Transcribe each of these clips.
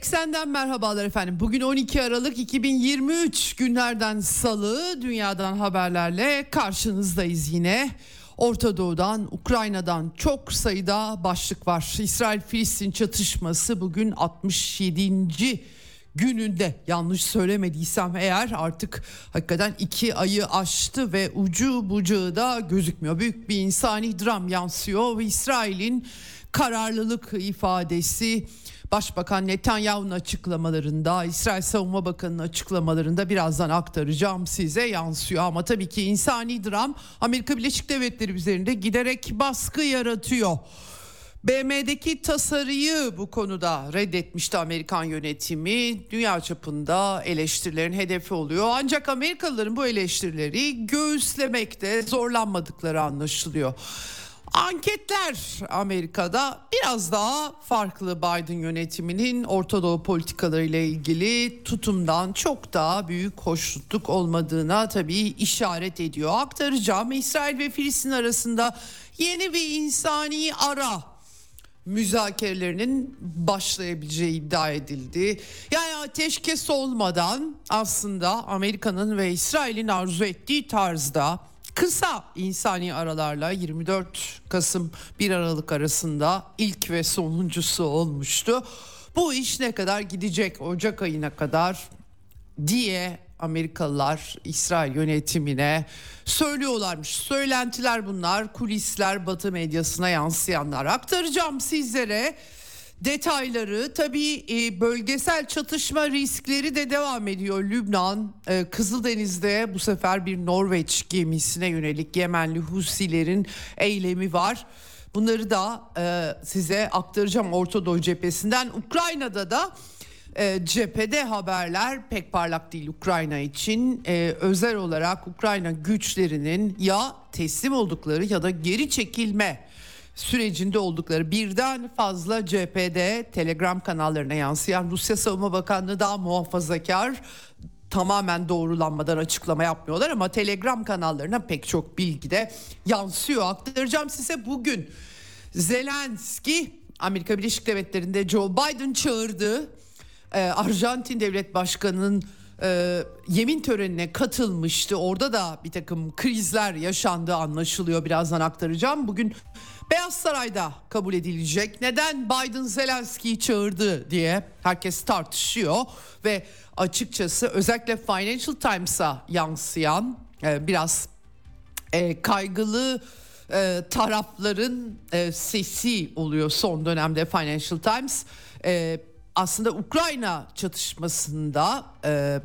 Eksenden merhabalar efendim. Bugün 12 Aralık 2023 günlerden salı dünyadan haberlerle karşınızdayız yine. Orta Doğu'dan, Ukrayna'dan çok sayıda başlık var. İsrail-Filistin çatışması bugün 67. gününde yanlış söylemediysem eğer artık hakikaten iki ayı aştı ve ucu bucağı da gözükmüyor. Büyük bir insani dram yansıyor ve İsrail'in kararlılık ifadesi Başbakan Netanyahu'nun açıklamalarında, İsrail Savunma Bakanı'nın açıklamalarında birazdan aktaracağım size yansıyor. Ama tabii ki insani dram Amerika Birleşik Devletleri üzerinde giderek baskı yaratıyor. BM'deki tasarıyı bu konuda reddetmişti Amerikan yönetimi. Dünya çapında eleştirilerin hedefi oluyor. Ancak Amerikalıların bu eleştirileri göğüslemekte zorlanmadıkları anlaşılıyor. Anketler Amerika'da biraz daha farklı Biden yönetiminin Orta Doğu politikalarıyla ilgili tutumdan çok daha büyük hoşnutluk olmadığına tabii işaret ediyor. Aktaracağım İsrail ve Filistin arasında yeni bir insani ara müzakerelerinin başlayabileceği iddia edildi. Yani ateşkes olmadan aslında Amerika'nın ve İsrail'in arzu ettiği tarzda kısa insani aralarla 24 Kasım 1 Aralık arasında ilk ve sonuncusu olmuştu. Bu iş ne kadar gidecek Ocak ayına kadar diye Amerikalılar İsrail yönetimine söylüyorlarmış. Söylentiler bunlar, kulisler Batı medyasına yansıyanlar. Aktaracağım sizlere detayları. Tabii e, bölgesel çatışma riskleri de devam ediyor. Lübnan, e, Kızıldeniz'de bu sefer bir Norveç gemisine yönelik Yemenli Husilerin eylemi var. Bunları da e, size aktaracağım Orta Doğu cephesinden. Ukrayna'da da e, cephede haberler pek parlak değil Ukrayna için. E, özel olarak Ukrayna güçlerinin ya teslim oldukları ya da geri çekilme sürecinde oldukları birden fazla cephede Telegram kanallarına yansıyan Rusya Savunma Bakanlığı daha muhafazakar tamamen doğrulanmadan açıklama yapmıyorlar ama Telegram kanallarına pek çok bilgi de yansıyor. Aktaracağım size bugün Zelenski Amerika Birleşik Devletleri'nde Joe Biden çağırdı. Ee, Arjantin Devlet Başkanı'nın e, yemin törenine katılmıştı. Orada da bir takım krizler yaşandığı anlaşılıyor. Birazdan aktaracağım. Bugün Beyaz Saray'da kabul edilecek. Neden Biden Zelenski'yi çağırdı diye herkes tartışıyor ve açıkçası özellikle Financial Times'a yansıyan e, biraz e, kaygılı e, tarafların e, sesi oluyor son dönemde Financial Times. E, aslında Ukrayna çatışmasında e,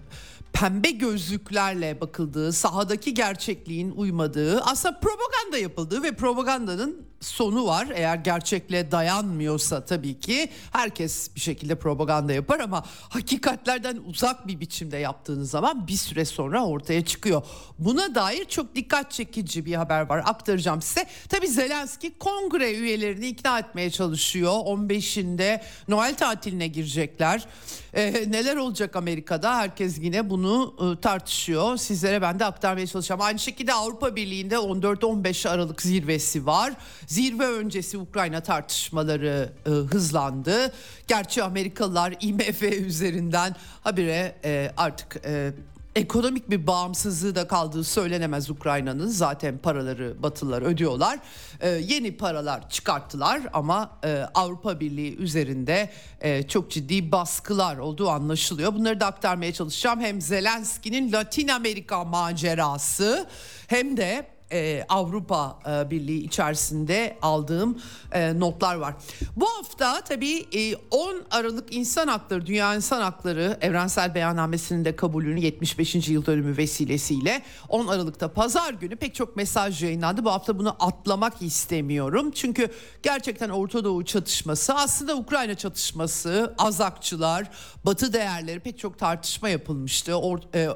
pembe gözlüklerle bakıldığı, sahadaki gerçekliğin uymadığı, aslında propaganda yapıldığı ve propagandanın sonu var. Eğer gerçekle dayanmıyorsa tabii ki herkes bir şekilde propaganda yapar ama hakikatlerden uzak bir biçimde yaptığınız zaman bir süre sonra ortaya çıkıyor. Buna dair çok dikkat çekici bir haber var. Aktaracağım size. Tabii Zelenski kongre üyelerini ikna etmeye çalışıyor. 15'inde Noel tatiline girecekler. Ee, neler olacak Amerika'da? Herkes yine bunu e, tartışıyor. Sizlere ben de aktarmaya çalışacağım. Aynı şekilde Avrupa Birliği'nde 14-15 Aralık zirvesi var. Zirve öncesi Ukrayna tartışmaları e, hızlandı. Gerçi Amerikalılar IMF üzerinden habire e, artık e, ekonomik bir bağımsızlığı da kaldığı söylenemez Ukrayna'nın. Zaten paraları Batılılar ödüyorlar. Ee, yeni paralar çıkarttılar ama e, Avrupa Birliği üzerinde e, çok ciddi baskılar olduğu anlaşılıyor. Bunları da aktarmaya çalışacağım. Hem Zelenski'nin Latin Amerika macerası hem de e, Avrupa e, Birliği içerisinde aldığım e, notlar var. Bu hafta tabii e, 10 Aralık İnsan Hakları, Dünya İnsan Hakları Evrensel Beyannamesi'nin de kabulünün 75. yıl dönümü vesilesiyle 10 Aralık'ta pazar günü pek çok mesaj yayınlandı. Bu hafta bunu atlamak istemiyorum. Çünkü gerçekten Orta Doğu çatışması aslında Ukrayna çatışması, azakçılar, batı değerleri pek çok tartışma yapılmıştı. Or, e,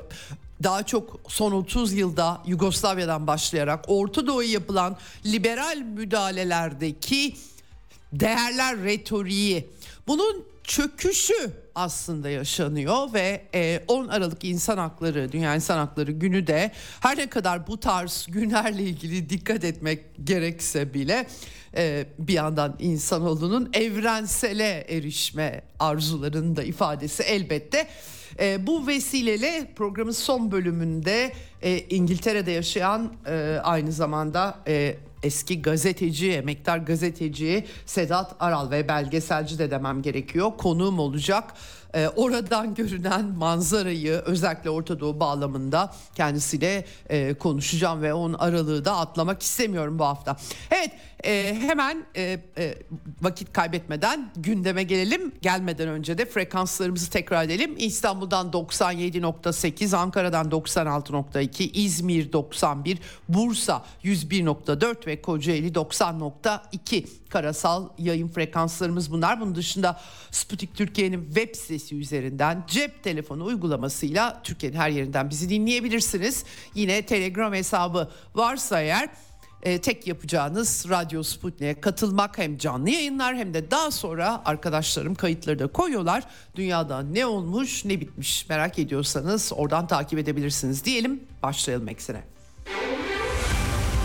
daha çok son 30 yılda Yugoslavya'dan başlayarak Orta Doğu'ya yapılan liberal müdahalelerdeki değerler retoriği bunun çöküşü aslında yaşanıyor ve 10 e, Aralık İnsan Hakları Dünya İnsan Hakları Günü de her ne kadar bu tarz günlerle ilgili dikkat etmek gerekse bile e, bir yandan insanoğlunun evrensele erişme arzularının da ifadesi elbette. E, bu vesileyle programın son bölümünde İngiltere'de yaşayan aynı zamanda eski gazeteci, emektar gazeteci Sedat Aral ve belgeselci de demem gerekiyor. Konuğum olacak. Ee, oradan görünen manzarayı özellikle Orta Doğu bağlamında kendisiyle e, konuşacağım ve onun aralığı da atlamak istemiyorum bu hafta. Evet e, hemen e, e, vakit kaybetmeden gündeme gelelim. Gelmeden önce de frekanslarımızı tekrar edelim. İstanbul'dan 97.8, Ankara'dan 96.2, İzmir 91, Bursa 101.4 ve Kocaeli 90.2 karasal yayın frekanslarımız bunlar. Bunun dışında Sputnik Türkiye'nin web sitesi üzerinden cep telefonu uygulamasıyla Türkiye'nin her yerinden bizi dinleyebilirsiniz. Yine Telegram hesabı varsa eğer e, tek yapacağınız Radyo Sputnik'e katılmak hem canlı yayınlar hem de daha sonra arkadaşlarım kayıtları da koyuyorlar. Dünyada ne olmuş ne bitmiş merak ediyorsanız oradan takip edebilirsiniz diyelim başlayalım eksene.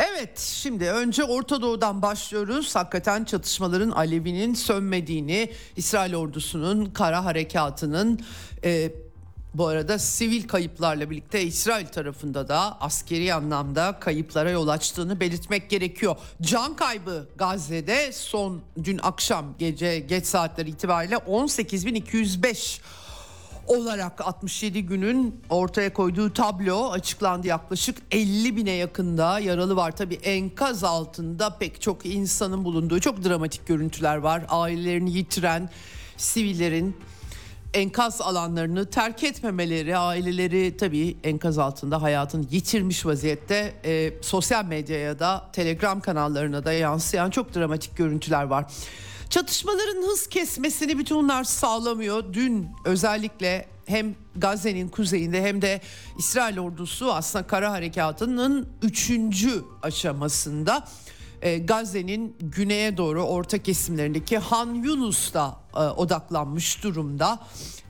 Evet şimdi önce Orta Doğu'dan başlıyoruz. Hakikaten çatışmaların alevinin sönmediğini, İsrail ordusunun kara harekatının e, bu arada sivil kayıplarla birlikte İsrail tarafında da askeri anlamda kayıplara yol açtığını belirtmek gerekiyor. Can kaybı Gazze'de son dün akşam gece geç saatler itibariyle 18.205 olarak 67 günün ortaya koyduğu tablo açıklandı. Yaklaşık 50 bine yakında yaralı var. Tabi enkaz altında pek çok insanın bulunduğu çok dramatik görüntüler var. Ailelerini yitiren sivillerin enkaz alanlarını terk etmemeleri, aileleri tabii enkaz altında hayatını yitirmiş vaziyette e, sosyal medyaya da telegram kanallarına da yansıyan çok dramatik görüntüler var. Çatışmaların hız kesmesini bütün bunlar sağlamıyor. Dün özellikle hem Gazze'nin kuzeyinde hem de İsrail ordusu aslında kara harekatının üçüncü aşamasında e, Gazze'nin güneye doğru orta kesimlerindeki Han Yunus'ta e, odaklanmış durumda.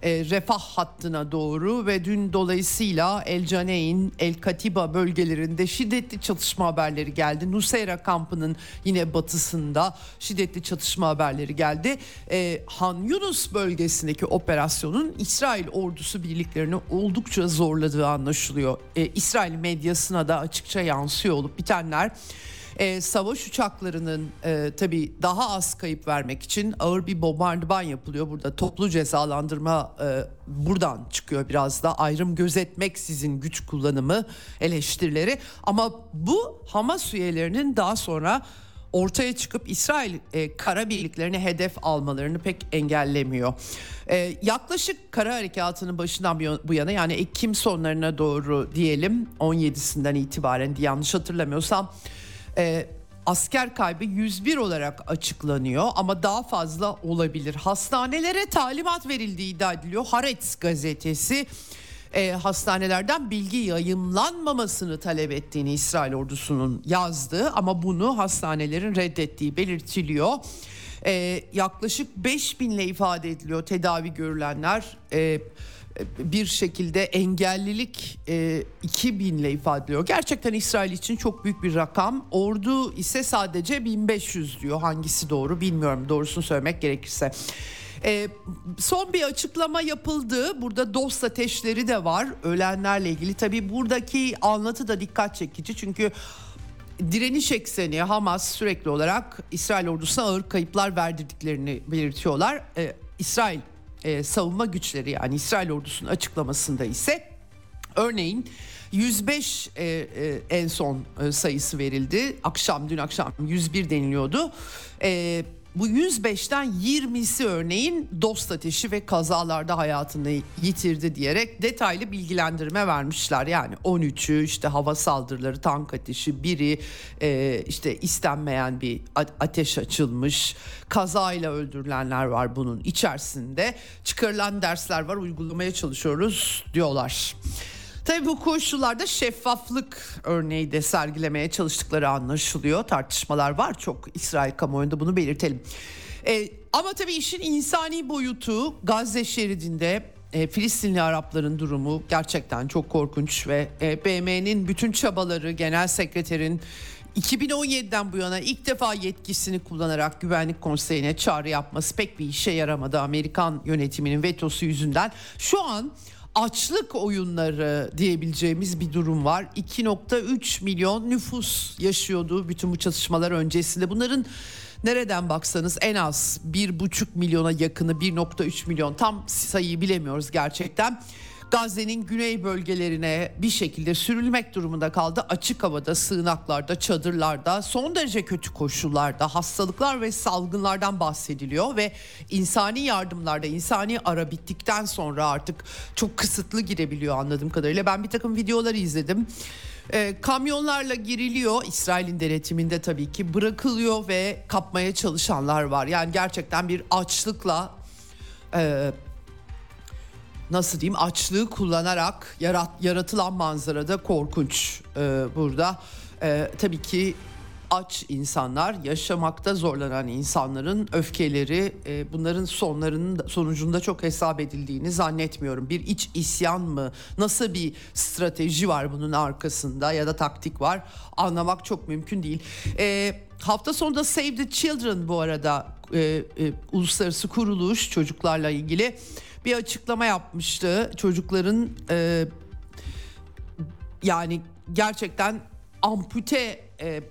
E, refah hattına doğru ve dün dolayısıyla El Caneyn, El Katiba bölgelerinde şiddetli çatışma haberleri geldi. Nusayra kampının yine batısında şiddetli çatışma haberleri geldi. E, Han Yunus bölgesindeki operasyonun İsrail ordusu birliklerini oldukça zorladığı anlaşılıyor. E, İsrail medyasına da açıkça yansıyor olup bitenler e, savaş uçaklarının e, tabii daha az kayıp vermek için ağır bir bombardıman yapılıyor. Burada toplu cezalandırma e, buradan çıkıyor biraz da ayrım gözetmek sizin güç kullanımı eleştirileri. Ama bu Hamas üyelerinin daha sonra ortaya çıkıp İsrail e, kara birliklerini hedef almalarını pek engellemiyor. E, yaklaşık kara harekatının başından bu yana yani Ekim sonlarına doğru diyelim 17'sinden itibaren yanlış hatırlamıyorsam e, asker kaybı 101 olarak açıklanıyor ama daha fazla olabilir. Hastanelere talimat verildiği iddia ediliyor. Haaretz gazetesi e, hastanelerden bilgi yayımlanmamasını talep ettiğini İsrail ordusunun yazdığı ama bunu hastanelerin reddettiği belirtiliyor. E, yaklaşık 5 binle ifade ediliyor tedavi görülenler. E, bir şekilde engellilik e, 2000 ile ifade ediliyor. Gerçekten İsrail için çok büyük bir rakam. Ordu ise sadece 1500 diyor. Hangisi doğru bilmiyorum doğrusunu söylemek gerekirse. E, son bir açıklama yapıldı. Burada dost ateşleri de var ölenlerle ilgili. Tabii buradaki anlatı da dikkat çekici. Çünkü direniş ekseni Hamas sürekli olarak İsrail ordusuna ağır kayıplar verdirdiklerini belirtiyorlar. E, İsrail e, savunma güçleri yani İsrail ordusunun açıklamasında ise örneğin 105 e, e, en son e, sayısı verildi. Akşam dün akşam 101 deniliyordu. E, bu 105'ten 20'si örneğin dost ateşi ve kazalarda hayatını yitirdi diyerek detaylı bilgilendirme vermişler. Yani 13'ü işte hava saldırıları, tank ateşi, biri e, işte istenmeyen bir ateş açılmış, kazayla öldürülenler var bunun içerisinde. Çıkarılan dersler var, uygulamaya çalışıyoruz diyorlar. Tabii bu koşullarda şeffaflık örneği de sergilemeye çalıştıkları anlaşılıyor. Tartışmalar var çok İsrail kamuoyunda bunu belirtelim. E, ama tabii işin insani boyutu Gazze şeridinde e, Filistinli Arapların durumu gerçekten çok korkunç ve e, BM'nin bütün çabaları genel sekreterin 2017'den bu yana ilk defa yetkisini kullanarak Güvenlik Konseyi'ne çağrı yapması pek bir işe yaramadı. Amerikan yönetiminin vetosu yüzünden şu an açlık oyunları diyebileceğimiz bir durum var. 2.3 milyon nüfus yaşıyordu bütün bu çatışmalar öncesinde. Bunların nereden baksanız en az 1,5 milyona yakını 1.3 milyon tam sayıyı bilemiyoruz gerçekten Gazze'nin güney bölgelerine bir şekilde sürülmek durumunda kaldı. Açık havada, sığınaklarda, çadırlarda, son derece kötü koşullarda hastalıklar ve salgınlardan bahsediliyor ve insani yardımlarda, insani ara bittikten sonra artık çok kısıtlı girebiliyor anladığım kadarıyla. Ben bir takım videoları izledim. E, kamyonlarla giriliyor İsrail'in denetiminde tabii ki bırakılıyor ve kapmaya çalışanlar var. Yani gerçekten bir açlıkla e, nasıl diyeyim açlığı kullanarak yarat, yaratılan manzarada korkunç e, burada. E, tabii ki aç insanlar, yaşamakta zorlanan insanların öfkeleri e, bunların sonlarının sonucunda çok hesap edildiğini zannetmiyorum. Bir iç isyan mı? Nasıl bir strateji var bunun arkasında ya da taktik var? Anlamak çok mümkün değil. E, hafta sonunda Save the Children bu arada e, e, uluslararası kuruluş çocuklarla ilgili bir açıklama yapmıştı. Çocukların e, yani gerçekten ampute e,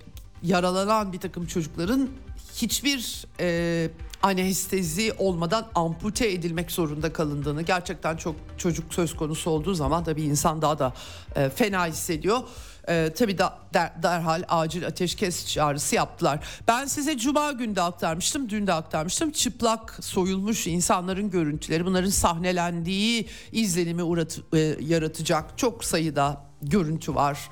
yaralanan bir takım çocukların hiçbir e, anestezi olmadan ampute edilmek zorunda kalındığını gerçekten çok çocuk söz konusu olduğu zaman da bir insan daha da e, fena hissediyor. E, tabii da, der, derhal acil ateşkes çağrısı yaptılar. Ben size cuma günü de aktarmıştım, dün de aktarmıştım. Çıplak soyulmuş insanların görüntüleri, bunların sahnelendiği izlenimi uğrat, e, yaratacak çok sayıda görüntü var.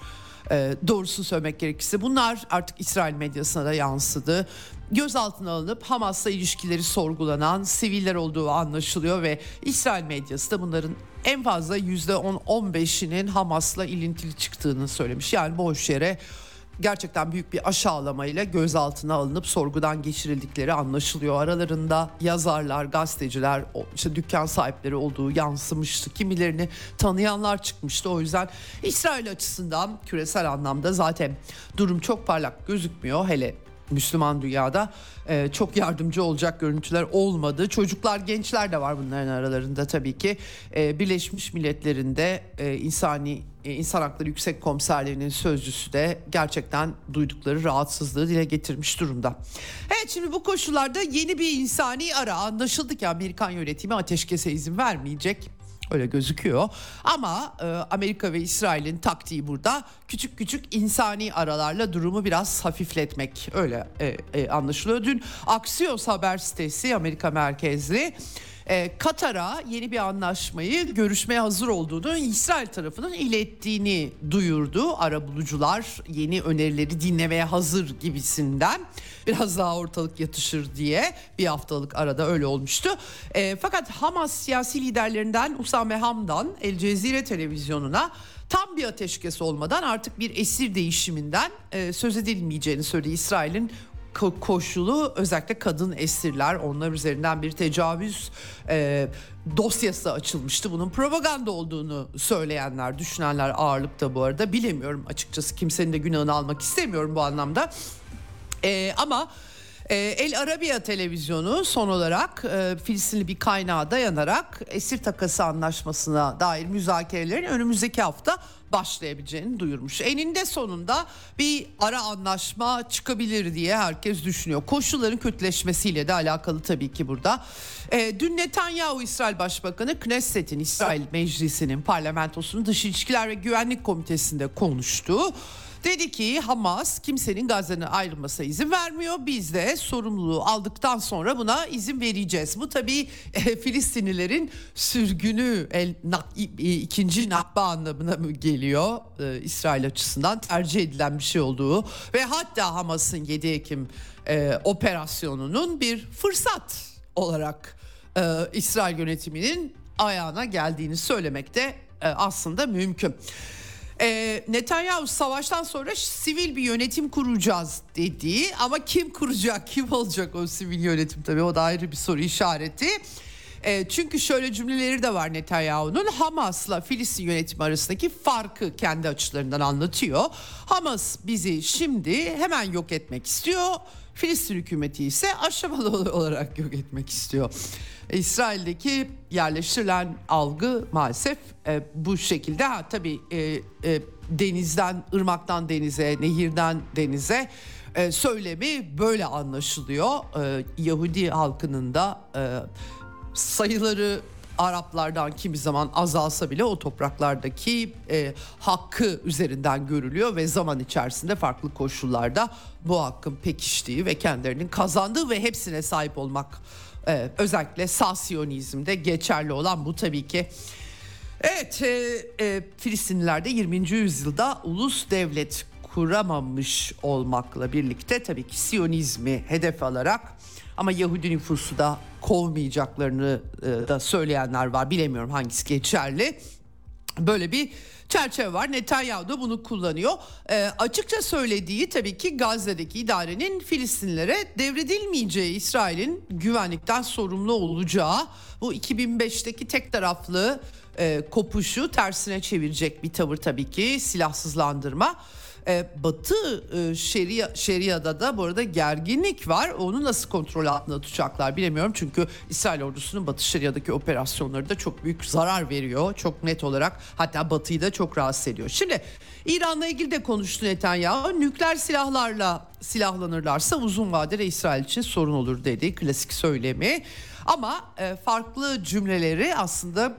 E, doğrusu söylemek gerekirse bunlar artık İsrail medyasına da yansıdı gözaltına alınıp Hamas'la ilişkileri sorgulanan siviller olduğu anlaşılıyor ve İsrail medyası da bunların en fazla %10-15'inin Hamas'la ilintili çıktığını söylemiş. Yani boş yere gerçekten büyük bir aşağılamayla gözaltına alınıp sorgudan geçirildikleri anlaşılıyor. Aralarında yazarlar, gazeteciler, işte dükkan sahipleri olduğu yansımıştı. Kimilerini tanıyanlar çıkmıştı. O yüzden İsrail açısından küresel anlamda zaten durum çok parlak gözükmüyor. Hele Müslüman dünyada e, çok yardımcı olacak görüntüler olmadı. Çocuklar, gençler de var bunların aralarında tabii ki. E, Birleşmiş Milletler'in e, insani e, insan hakları yüksek komiserlerinin sözcüsü de gerçekten duydukları rahatsızlığı dile getirmiş durumda. Evet şimdi bu koşullarda yeni bir insani ara anlaşıldı ki Amerikan yönetimi ateşkese izin vermeyecek. Öyle gözüküyor. Ama e, Amerika ve İsrail'in taktiği burada küçük küçük insani aralarla durumu biraz hafifletmek. Öyle e, e, anlaşılıyor. Dün Axios haber sitesi Amerika merkezli e, Katar'a yeni bir anlaşmayı görüşmeye hazır olduğunu İsrail tarafının ilettiğini duyurdu. Arabulucular yeni önerileri dinlemeye hazır gibisinden biraz daha ortalık yatışır diye bir haftalık arada öyle olmuştu. E, fakat Hamas siyasi liderlerinden Usame Hamdan El Cezire televizyonuna tam bir ateşkes olmadan artık bir esir değişiminden e, söz edilmeyeceğini söyledi. İsrail'in koşulu özellikle kadın esirler onlar üzerinden bir tecavüz e, dosyası açılmıştı. Bunun propaganda olduğunu söyleyenler, düşünenler ağırlıkta bu arada. Bilemiyorum açıkçası kimsenin de günahını almak istemiyorum bu anlamda. E, ama e, El Arabiya televizyonu son olarak e, Filistinli bir kaynağa dayanarak esir takası anlaşmasına dair müzakerelerin önümüzdeki hafta başlayabileceğini duyurmuş. Eninde sonunda bir ara anlaşma çıkabilir diye herkes düşünüyor. Koşulların kötüleşmesiyle de alakalı tabii ki burada. E, dün Netanyahu İsrail Başbakanı Knesset'in İsrail Meclisi'nin parlamentosunun dış ilişkiler ve güvenlik komitesinde konuştu. Dedi ki Hamas kimsenin Gazze'nin ayrılmasına izin vermiyor. Biz de sorumluluğu aldıktan sonra buna izin vereceğiz. Bu tabii e, Filistinlilerin sürgünü el, nak, ikinci nakba anlamına mı geliyor? E, İsrail açısından tercih edilen bir şey olduğu ve hatta Hamas'ın 7 Ekim e, operasyonunun bir fırsat olarak e, İsrail yönetiminin ayağına geldiğini söylemekte e, aslında mümkün. E, Netanyahu savaştan sonra sivil bir yönetim kuracağız dediği ama kim kuracak kim olacak o sivil yönetim tabii o da ayrı bir soru işareti. E, çünkü şöyle cümleleri de var Netanyahu'nun Hamas'la Filistin yönetimi arasındaki farkı kendi açılarından anlatıyor. Hamas bizi şimdi hemen yok etmek istiyor. Filistin hükümeti ise aşamalı olarak yok etmek istiyor. İsrail'deki yerleştirilen algı maalesef e, bu şekilde. Ha, tabii e, e, denizden, ırmaktan denize, nehirden denize e, söylemi böyle anlaşılıyor. E, Yahudi halkının da e, sayıları Araplardan kimi zaman azalsa bile o topraklardaki e, hakkı üzerinden görülüyor ve zaman içerisinde farklı koşullarda bu hakkın pekiştiği ve kendilerinin kazandığı ve hepsine sahip olmak e, özellikle sağ siyonizmde geçerli olan bu tabii ki. Evet e, e, Filistinliler de 20. yüzyılda ulus devlet kuramamış olmakla birlikte tabii ki Siyonizmi hedef alarak ama Yahudi nüfusu da kovmayacaklarını e, da söyleyenler var. Bilemiyorum hangisi geçerli. Böyle bir çerçeve var. Netanyahu da bunu kullanıyor. E, açıkça söylediği tabii ki Gazze'deki idarenin Filistinlere devredilmeyeceği, İsrail'in güvenlikten sorumlu olacağı bu 2005'teki tek taraflı e, kopuşu tersine çevirecek bir tavır tabii ki silahsızlandırma. E, Batı e, Şeria, Şeria'da da bu arada gerginlik var. Onu nasıl kontrol altında tutacaklar bilemiyorum. Çünkü İsrail ordusunun Batı Şeria'daki operasyonları da çok büyük zarar veriyor. Çok net olarak hatta Batı'yı da çok rahatsız ediyor. Şimdi İran'la ilgili de konuştu Netanyahu. Nükleer silahlarla silahlanırlarsa uzun vadede İsrail için sorun olur dedi. Klasik söylemi. Ama e, farklı cümleleri aslında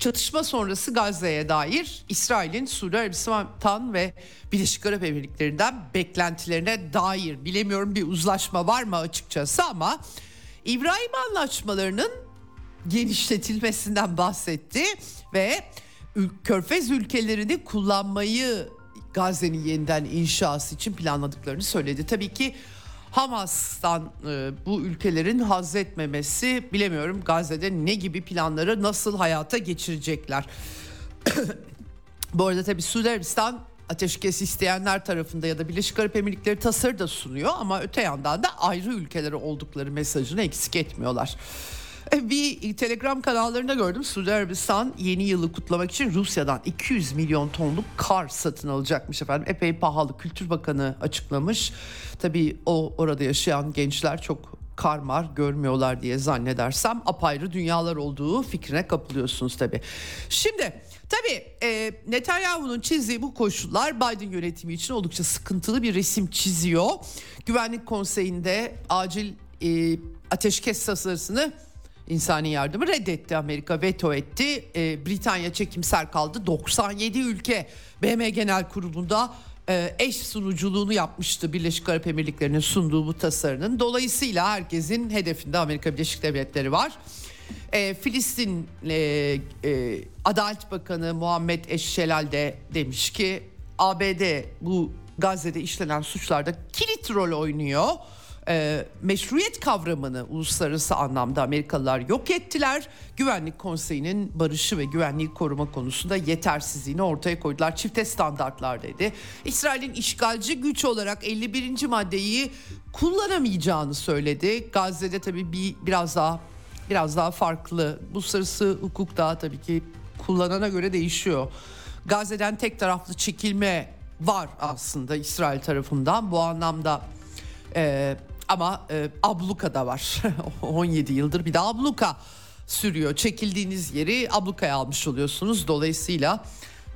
çatışma sonrası Gazze'ye dair İsrail'in Suudi Arabistan ve Birleşik Arap Emirlikleri'nden beklentilerine dair bilemiyorum bir uzlaşma var mı açıkçası ama İbrahim anlaşmalarının genişletilmesinden bahsetti ve Körfez ülkelerini kullanmayı Gazze'nin yeniden inşası için planladıklarını söyledi. Tabii ki Hamas'tan e, bu ülkelerin haz etmemesi bilemiyorum Gazze'de ne gibi planları nasıl hayata geçirecekler. bu arada tabii Suudi Arabistan ateşkes isteyenler tarafında ya da Birleşik Arap Emirlikleri tasarı da sunuyor ama öte yandan da ayrı ülkeleri oldukları mesajını eksik etmiyorlar. Bir telegram kanallarında gördüm Suudi Arabistan yeni yılı kutlamak için Rusya'dan 200 milyon tonluk kar satın alacakmış efendim. Epey pahalı Kültür Bakanı açıklamış. Tabii o orada yaşayan gençler çok karmar görmüyorlar diye zannedersem apayrı dünyalar olduğu fikrine kapılıyorsunuz tabii. Şimdi tabii e, Netanyahu'nun çizdiği bu koşullar Biden yönetimi için oldukça sıkıntılı bir resim çiziyor. Güvenlik Konseyi'nde acil e, ateşkes tasarısını insani yardımı reddetti Amerika veto etti. E, Britanya çekimser kaldı. 97 ülke BM Genel Kurulu'nda e, eş sunuculuğunu yapmıştı Birleşik Arap Emirlikleri'nin sunduğu bu tasarının. Dolayısıyla herkesin hedefinde Amerika Birleşik Devletleri var. E, Filistin e, e, Adalet Bakanı Muhammed Eşşelal de demiş ki ABD bu Gazze'de işlenen suçlarda kilit rol oynuyor. E, meşruiyet kavramını uluslararası anlamda Amerikalılar yok ettiler. Güvenlik Konseyi'nin barışı ve güvenliği koruma konusunda yetersizliğini ortaya koydular. Çifte standartlar dedi. İsrail'in işgalci güç olarak 51. maddeyi kullanamayacağını söyledi. Gazze'de tabii bir biraz daha biraz daha farklı. Uluslararası hukuk daha tabii ki kullanana göre değişiyor. Gazze'den tek taraflı çekilme var aslında İsrail tarafından bu anlamda e, ama e, abluka da var 17 yıldır bir de abluka sürüyor çekildiğiniz yeri ablukaya almış oluyorsunuz dolayısıyla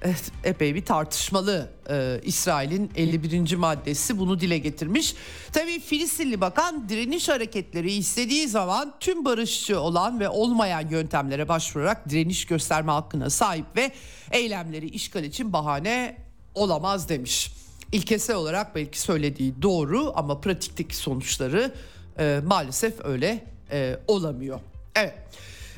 Evet, epey bir tartışmalı ee, İsrail'in 51. maddesi bunu dile getirmiş. Tabii Filistinli bakan direniş hareketleri istediği zaman tüm barışçı olan ve olmayan yöntemlere başvurarak direniş gösterme hakkına sahip ve eylemleri işgal için bahane olamaz demiş. İlkesel olarak belki söylediği doğru ama pratikteki sonuçları e, maalesef öyle e, olamıyor. Evet.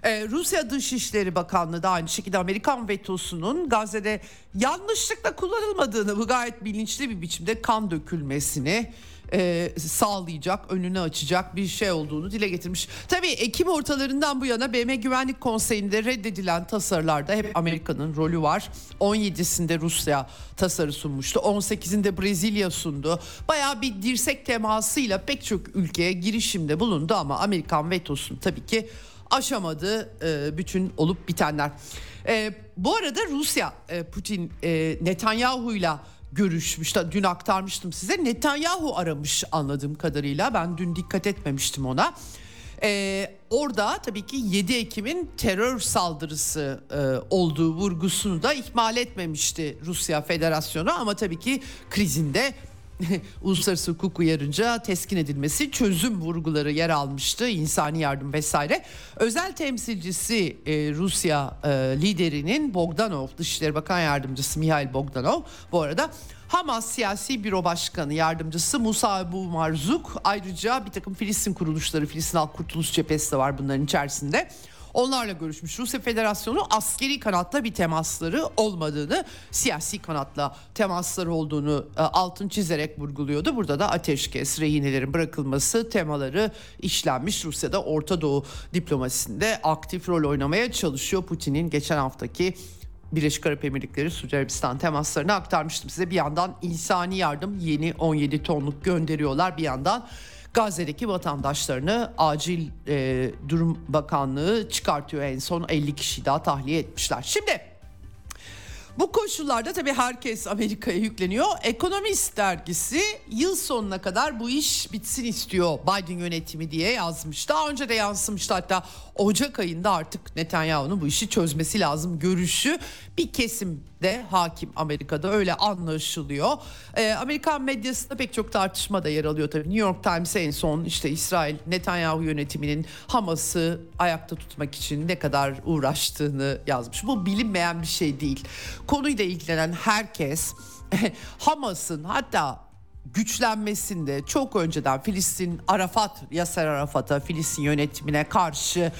Ee, Rusya Dışişleri Bakanlığı da aynı şekilde Amerikan vetosunun Gazze'de yanlışlıkla kullanılmadığını bu gayet bilinçli bir biçimde kan dökülmesini e, sağlayacak, önünü açacak bir şey olduğunu dile getirmiş. Tabii Ekim ortalarından bu yana BM Güvenlik Konseyi'nde reddedilen tasarılarda hep Amerika'nın rolü var. 17'sinde Rusya tasarı sunmuştu. 18'inde Brezilya sundu. Bayağı bir dirsek temasıyla pek çok ülkeye girişimde bulundu ama Amerikan vetosunu tabii ki aşamadı e, bütün olup bitenler. E, bu arada Rusya e, Putin e, Netanyahu'yla görüşmüş. Dün aktarmıştım size. Netanyahu aramış anladığım kadarıyla. Ben dün dikkat etmemiştim ona. Ee, orada tabii ki 7 Ekim'in terör saldırısı e, olduğu vurgusunu da ihmal etmemişti Rusya Federasyonu ama tabii ki krizinde uluslararası hukuk uyarınca teskin edilmesi çözüm vurguları yer almıştı insani yardım vesaire. Özel temsilcisi e, Rusya e, liderinin Bogdanov Dışişleri Bakan Yardımcısı Mihail Bogdanov bu arada Hamas Siyasi Büro Başkanı Yardımcısı Musa Ebu Marzuk ayrıca bir takım Filistin kuruluşları Filistin Halk Kurtuluş Cephesi de var bunların içerisinde. Onlarla görüşmüş. Rusya Federasyonu askeri kanatla bir temasları olmadığını, siyasi kanatla temasları olduğunu e, altın çizerek vurguluyordu. Burada da ateşkes, rehinelerin bırakılması temaları işlenmiş. Rusya'da Orta Doğu diplomasisinde aktif rol oynamaya çalışıyor. Putin'in geçen haftaki Birleşik Arap Emirlikleri Suudi Arabistan temaslarını aktarmıştım size. Bir yandan insani yardım yeni 17 tonluk gönderiyorlar. Bir yandan Gazze'deki vatandaşlarını acil e, durum bakanlığı çıkartıyor en son 50 kişi daha tahliye etmişler. Şimdi bu koşullarda tabii herkes Amerika'ya yükleniyor. Ekonomist dergisi yıl sonuna kadar bu iş bitsin istiyor Biden yönetimi diye yazmış. Daha önce de yansımıştı hatta Ocak ayında artık Netanyahu'nun bu işi çözmesi lazım görüşü bir kesimde hakim Amerika'da öyle anlaşılıyor. Ee, Amerikan medyasında pek çok tartışma da yer alıyor tabii. New York Times en son işte İsrail Netanyahu yönetiminin Hamas'ı ayakta tutmak için ne kadar uğraştığını yazmış. Bu bilinmeyen bir şey değil. Konuyla ilgilenen herkes Hamas'ın hatta güçlenmesinde çok önceden Filistin Arafat, Yasser Arafat'a, Filistin yönetimine karşı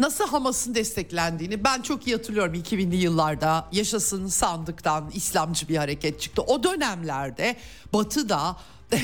nasıl Hamas'ın desteklendiğini ben çok iyi hatırlıyorum 2000'li yıllarda yaşasın sandıktan İslamcı bir hareket çıktı. O dönemlerde Batı'da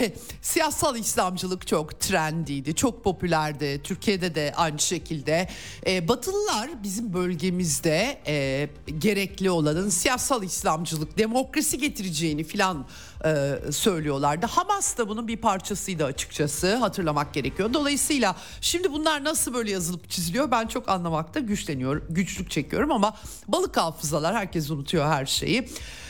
siyasal İslamcılık çok trendiydi, çok popülerdi. Türkiye'de de aynı şekilde. E, Batılılar bizim bölgemizde e, gerekli olanın siyasal İslamcılık, demokrasi getireceğini filan e, söylüyorlardı. Hamas da bunun bir parçasıydı açıkçası hatırlamak gerekiyor. Dolayısıyla şimdi bunlar nasıl böyle yazılıp çiziliyor ben çok anlamakta güçleniyor, güçlük çekiyorum ama balık hafızalar herkes unutuyor her şeyi.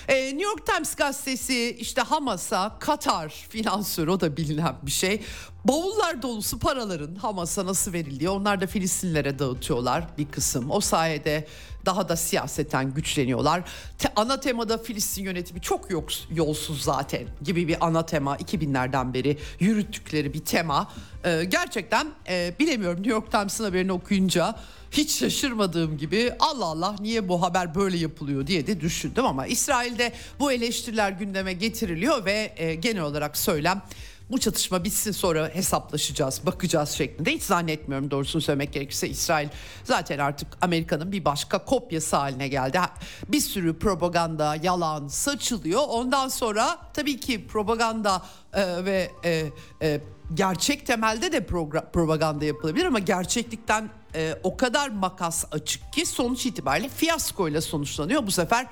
Ee, New York Times gazetesi işte Hamas'a Katar finansörü o da bilinen bir şey. Bavullar dolusu paraların Hamas'a nasıl verildiği onlar da Filistinlere dağıtıyorlar bir kısım. O sayede daha da siyaseten güçleniyorlar. Te, ana temada Filistin yönetimi çok yolsuz zaten gibi bir ana tema 2000'lerden beri yürüttükleri bir tema. Ee, gerçekten e, bilemiyorum New York Times'ın haberini okuyunca hiç şaşırmadığım gibi Allah Allah niye bu haber böyle yapılıyor diye de düşündüm ama İsrail'de bu eleştiriler gündeme getiriliyor ve e, genel olarak söylem bu çatışma bitsin sonra hesaplaşacağız, bakacağız şeklinde. Hiç zannetmiyorum doğrusunu söylemek gerekirse İsrail zaten artık Amerika'nın bir başka kopyası haline geldi. Bir sürü propaganda, yalan saçılıyor. Ondan sonra tabii ki propaganda e, ve e, e, gerçek temelde de propaganda yapılabilir ama gerçeklikten e, o kadar makas açık ki sonuç itibariyle fiyaskoyla sonuçlanıyor. Bu sefer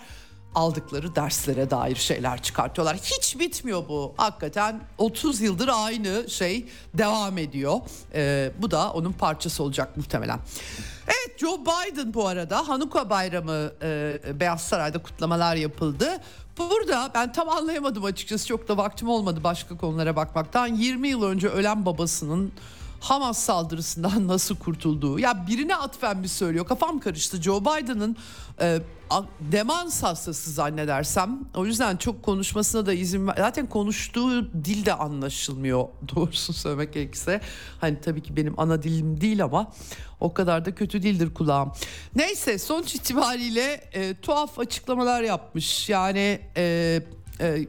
aldıkları derslere dair şeyler çıkartıyorlar. Hiç bitmiyor bu. Hakikaten 30 yıldır aynı şey devam ediyor. Ee, bu da onun parçası olacak muhtemelen. Evet Joe Biden bu arada Hanuka Bayramı e, Beyaz Saray'da kutlamalar yapıldı. Burada ben tam anlayamadım açıkçası çok da vaktim olmadı başka konulara bakmaktan. 20 yıl önce ölen babasının Hamas saldırısından nasıl kurtulduğu. Ya birine atfen bir söylüyor. Kafam karıştı. Joe Biden'ın e, demans hastası zannedersem. O yüzden çok konuşmasına da izin ver. Zaten konuştuğu dil de anlaşılmıyor doğrusu söylemek gerekirse. Hani tabii ki benim ana dilim değil ama o kadar da kötü dildir kulağım. Neyse sonuç itibariyle e, tuhaf açıklamalar yapmış. Yani e, e,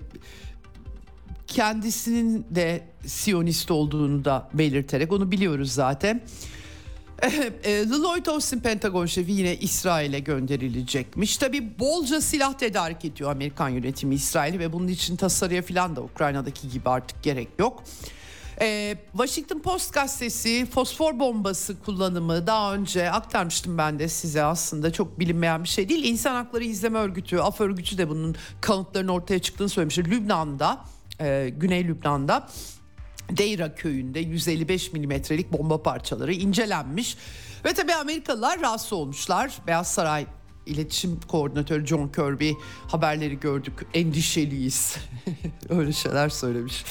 kendisinin de Siyonist olduğunu da belirterek onu biliyoruz zaten. E, Lloyd Austin Pentagon şefi yine İsrail'e gönderilecekmiş. Tabi bolca silah tedarik ediyor Amerikan yönetimi İsrail'i ve bunun için tasarıya falan da Ukrayna'daki gibi artık gerek yok. Ee, Washington Post gazetesi fosfor bombası kullanımı daha önce aktarmıştım ben de size aslında çok bilinmeyen bir şey değil. İnsan Hakları İzleme Örgütü, Af Örgütü de bunun kanıtlarının ortaya çıktığını söylemiştir. Lübnan'da, e, Güney Lübnan'da Deira köyünde 155 milimetrelik bomba parçaları incelenmiş. Ve tabii Amerikalılar rahatsız olmuşlar. Beyaz Saray İletişim Koordinatörü John Kirby haberleri gördük endişeliyiz. Öyle şeyler söylemiş.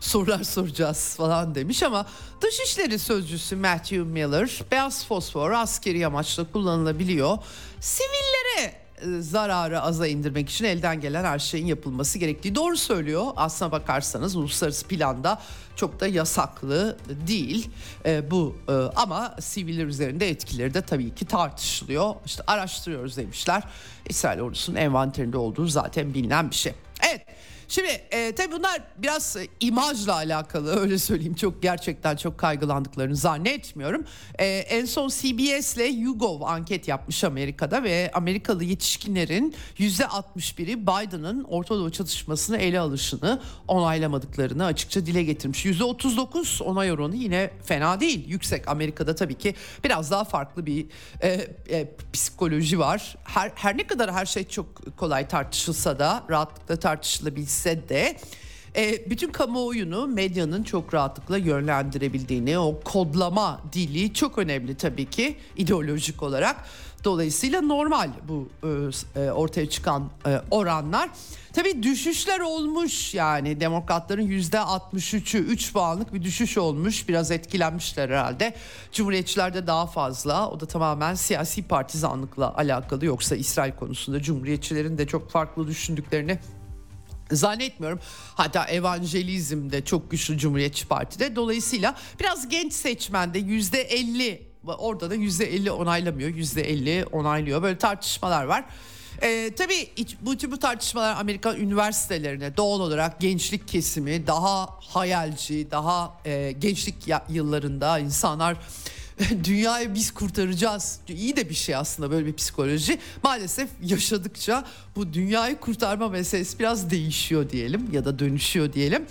Sorular soracağız falan demiş ama Dışişleri Sözcüsü Matthew Miller beyaz fosfor askeri amaçla kullanılabiliyor. Sivillere zararı aza indirmek için elden gelen her şeyin yapılması gerektiği doğru söylüyor. Aslına bakarsanız uluslararası planda çok da yasaklı değil e, bu e, ama siviller üzerinde etkileri de tabii ki tartışılıyor. İşte araştırıyoruz demişler. İsrail ordusunun envanterinde olduğu zaten bilinen bir şey. Evet Şimdi e, tabii bunlar biraz e, imajla alakalı öyle söyleyeyim. Çok gerçekten çok kaygılandıklarını zannetmiyorum. E, en son CBS ile YouGov anket yapmış Amerika'da ve Amerikalı yetişkinlerin %61'i Biden'ın Orta Doğu çatışmasını ele alışını onaylamadıklarını açıkça dile getirmiş. %39 onay oranı yine fena değil. Yüksek Amerika'da tabii ki biraz daha farklı bir e, e, psikoloji var. Her, her ne kadar her şey çok kolay tartışılsa da rahatlıkla tartışılabilse ise de e, bütün kamuoyunu medyanın çok rahatlıkla yönlendirebildiğini, o kodlama dili çok önemli tabii ki ideolojik olarak. Dolayısıyla normal bu e, e ortaya çıkan e, oranlar. Tabii düşüşler olmuş yani demokratların yüzde 63'ü 3 puanlık bir düşüş olmuş. Biraz etkilenmişler herhalde. Cumhuriyetçilerde daha fazla. O da tamamen siyasi partizanlıkla alakalı. Yoksa İsrail konusunda cumhuriyetçilerin de çok farklı düşündüklerini Zannetmiyorum. Hatta evangelizm de çok güçlü Cumhuriyetçi Parti'de. Dolayısıyla biraz genç seçmende yüzde elli orada da yüzde elli onaylamıyor. Yüzde elli onaylıyor. Böyle tartışmalar var. Ee, tabii bu tür bu tartışmalar Amerikan üniversitelerine doğal olarak gençlik kesimi daha hayalci, daha e, gençlik yıllarında insanlar dünyayı biz kurtaracağız. İyi de bir şey aslında böyle bir psikoloji. Maalesef yaşadıkça bu dünyayı kurtarma meselesi biraz değişiyor diyelim ya da dönüşüyor diyelim.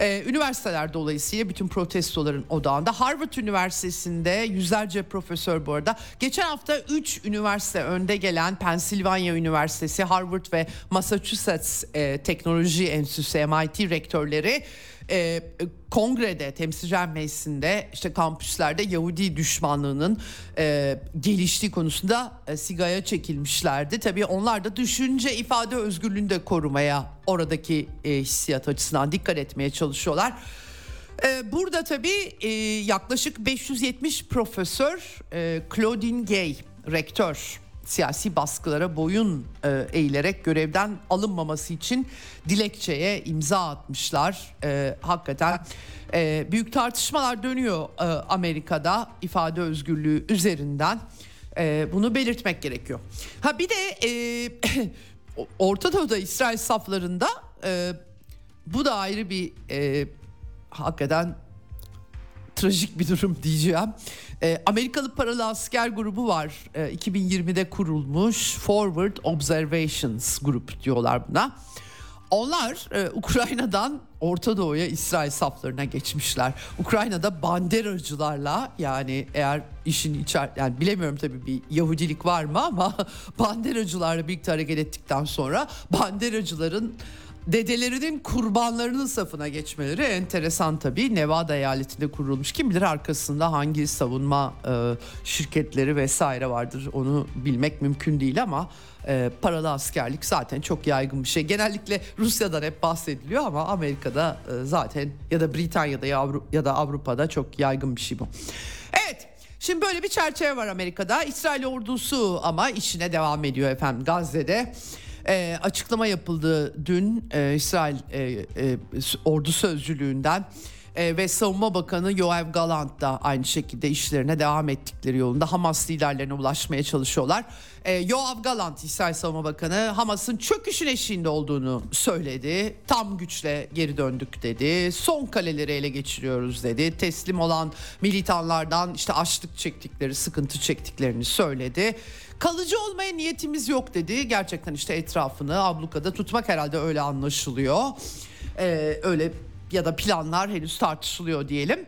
Ee, üniversiteler dolayısıyla bütün protestoların odağında. Harvard Üniversitesi'nde yüzlerce profesör bu arada. Geçen hafta 3 üniversite önde gelen Pennsylvania Üniversitesi, Harvard ve Massachusetts e, Teknoloji Enstitüsü MIT rektörleri e, kongrede temsilciler meclisinde işte kampüslerde Yahudi düşmanlığının e, geliştiği konusunda e, sigaya çekilmişlerdi. Tabii onlar da düşünce ifade özgürlüğünü de korumaya oradaki e, hissiyat açısından dikkat etmeye çalışıyorlar. E, burada tabii e, yaklaşık 570 profesör e, Claudine Gay rektör siyasi baskılara boyun e, eğilerek görevden alınmaması için dilekçeye imza atmışlar. E, hakikaten e, büyük tartışmalar dönüyor e, Amerika'da ifade özgürlüğü üzerinden. E, bunu belirtmek gerekiyor. Ha bir de e, Orta Doğu'da İsrail saflarında e, bu da ayrı bir e, hakikaten trajik bir durum diyeceğim. E, Amerikalı paralı asker grubu var. E, 2020'de kurulmuş Forward Observations Group diyorlar buna. onlar e, Ukrayna'dan Orta Doğu'ya İsrail saflarına geçmişler. Ukrayna'da banderacılarla yani eğer işin içer yani bilemiyorum tabii bir Yahudilik var mı ama banderacılarla birlikte hareket ettikten sonra banderacıların dedelerinin kurbanlarının safına geçmeleri enteresan tabii. Nevada eyaletinde kurulmuş. Kim bilir arkasında hangi savunma e, şirketleri vesaire vardır onu bilmek mümkün değil ama e, paralı askerlik zaten çok yaygın bir şey. Genellikle Rusya'dan hep bahsediliyor ama Amerika'da e, zaten ya da Britanya'da ya, Avru- ya da Avrupa'da çok yaygın bir şey bu. Evet. Şimdi böyle bir çerçeve var Amerika'da. İsrail ordusu ama işine devam ediyor efendim Gazze'de. E, açıklama yapıldı dün e, İsrail e, e, ordu sözcülüğünden e, ve Savunma Bakanı Yoav Galant da aynı şekilde işlerine devam ettikleri yolunda Hamas liderlerine ulaşmaya çalışıyorlar. E, Yoav Galant İsrail Savunma Bakanı Hamas'ın çöküşün eşiğinde olduğunu söyledi. Tam güçle geri döndük dedi. Son kaleleri ele geçiriyoruz dedi. Teslim olan militanlardan işte açlık çektikleri, sıkıntı çektiklerini söyledi. Kalıcı olmaya niyetimiz yok dedi. Gerçekten işte etrafını ablukada tutmak herhalde öyle anlaşılıyor. Ee, öyle ya da planlar henüz tartışılıyor diyelim.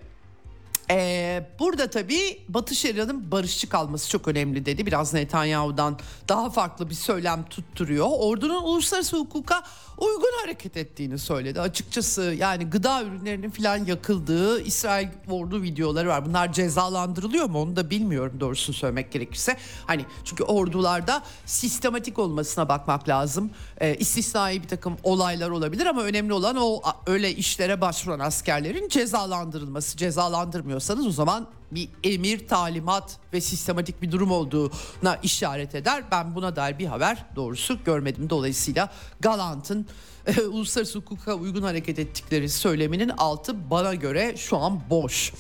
Ee, burada tabii Batı Şeria'nın barışçı kalması çok önemli dedi. Biraz Netanyahu'dan daha farklı bir söylem tutturuyor. Ordunun uluslararası hukuka uygun hareket ettiğini söyledi. Açıkçası yani gıda ürünlerinin filan yakıldığı İsrail ordu videoları var. Bunlar cezalandırılıyor mu onu da bilmiyorum doğrusunu söylemek gerekirse. Hani çünkü ordularda sistematik olmasına bakmak lazım. Ee, istisnai bir takım olaylar olabilir ama önemli olan o öyle işlere başvuran askerlerin cezalandırılması. Cezalandırmıyorsanız o zaman bir emir, talimat ve sistematik bir durum olduğuna işaret eder. Ben buna dair bir haber doğrusu görmedim. Dolayısıyla Galant'ın e, uluslararası hukuka uygun hareket ettikleri söyleminin altı bana göre şu an boş.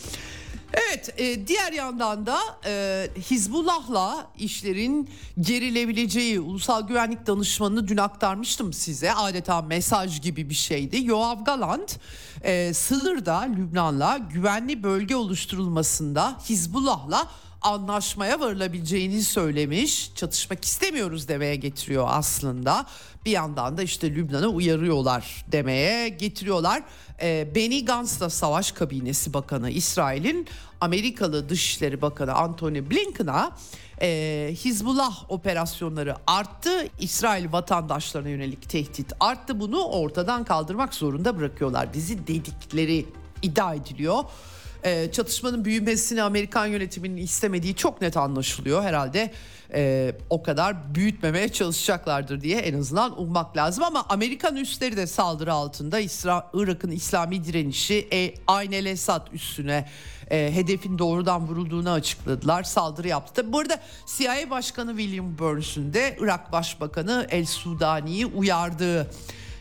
Evet e, diğer yandan da e, Hizbullah'la işlerin gerilebileceği ulusal güvenlik danışmanını dün aktarmıştım size adeta mesaj gibi bir şeydi. Yoav Galant e, sınırda Lübnan'la güvenli bölge oluşturulmasında Hizbullah'la anlaşmaya varılabileceğini söylemiş. Çatışmak istemiyoruz demeye getiriyor aslında. Bir yandan da işte Lübnan'ı uyarıyorlar demeye getiriyorlar. Ee, Benny Gantz da savaş kabinesi bakanı İsrail'in Amerikalı Dışişleri Bakanı Antony Blinken'a e, Hizbullah operasyonları arttı. İsrail vatandaşlarına yönelik tehdit arttı. Bunu ortadan kaldırmak zorunda bırakıyorlar. Dizi dedikleri iddia ediliyor. E, çatışmanın büyümesini Amerikan yönetiminin istemediği çok net anlaşılıyor. Herhalde e, o kadar büyütmemeye çalışacaklardır diye en azından ummak lazım. Ama Amerikan üsleri de saldırı altında. İsra Irak'ın İslami direnişi e, Ayn el Esad üstüne e, hedefin doğrudan vurulduğunu açıkladılar. Saldırı yaptı. Tabi bu arada CIA Başkanı William Burns'ün de Irak Başbakanı El Sudani'yi uyardığı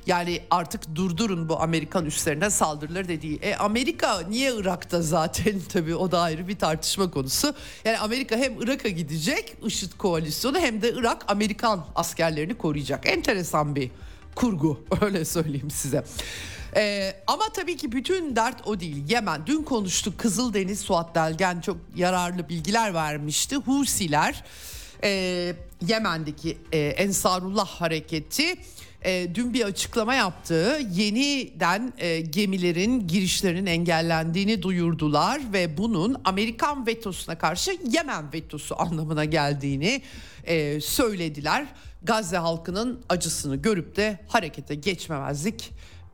yani artık durdurun bu Amerikan üslerine saldırıları dediği. E Amerika niye Irak'ta zaten tabii o da ayrı bir tartışma konusu. Yani Amerika hem Irak'a gidecek IŞİD koalisyonu hem de Irak Amerikan askerlerini koruyacak. Enteresan bir kurgu öyle söyleyeyim size. Ee, ama tabii ki bütün dert o değil. Yemen dün konuştuk Kızıldeniz Suat Delgen çok yararlı bilgiler vermişti. Husiler e, Yemen'deki e, Ensarullah hareketi e, dün bir açıklama yaptı. Yeniden e, gemilerin girişlerinin engellendiğini duyurdular ve bunun Amerikan vetosuna karşı Yemen vetosu anlamına geldiğini e, söylediler. Gazze halkının acısını görüp de harekete geçmemezlik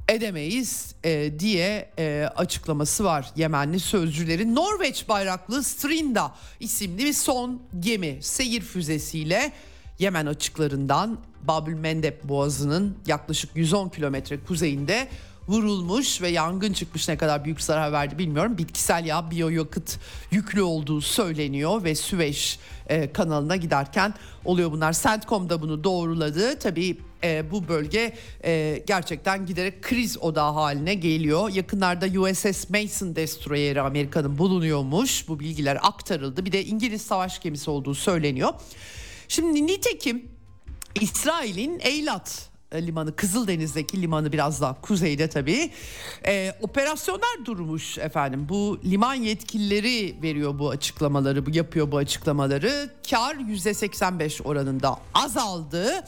edemeyiz e, diye e, açıklaması var Yemenli sözcülerin. Norveç bayraklı Strinda isimli bir son gemi seyir füzesiyle Yemen açıklarından Babül Mendeb Boğazı'nın yaklaşık 110 kilometre kuzeyinde vurulmuş ve yangın çıkmış ne kadar büyük zarar verdi bilmiyorum. Bitkisel yağ biyoyakıt yüklü olduğu söyleniyor ve Süveyş e, kanalına giderken oluyor bunlar. Centcom da bunu doğruladı. Tabii e, bu bölge e, gerçekten giderek kriz odağı haline geliyor. Yakınlarda USS Mason destroyeri Amerika'nın bulunuyormuş. Bu bilgiler aktarıldı. Bir de İngiliz savaş gemisi olduğu söyleniyor. Şimdi nitekim İsrail'in Eylat limanı Kızıldeniz'deki limanı biraz daha kuzeyde tabii. Ee, operasyonlar durmuş efendim. Bu liman yetkilileri veriyor bu açıklamaları, bu yapıyor bu açıklamaları. Kar %85 oranında azaldı.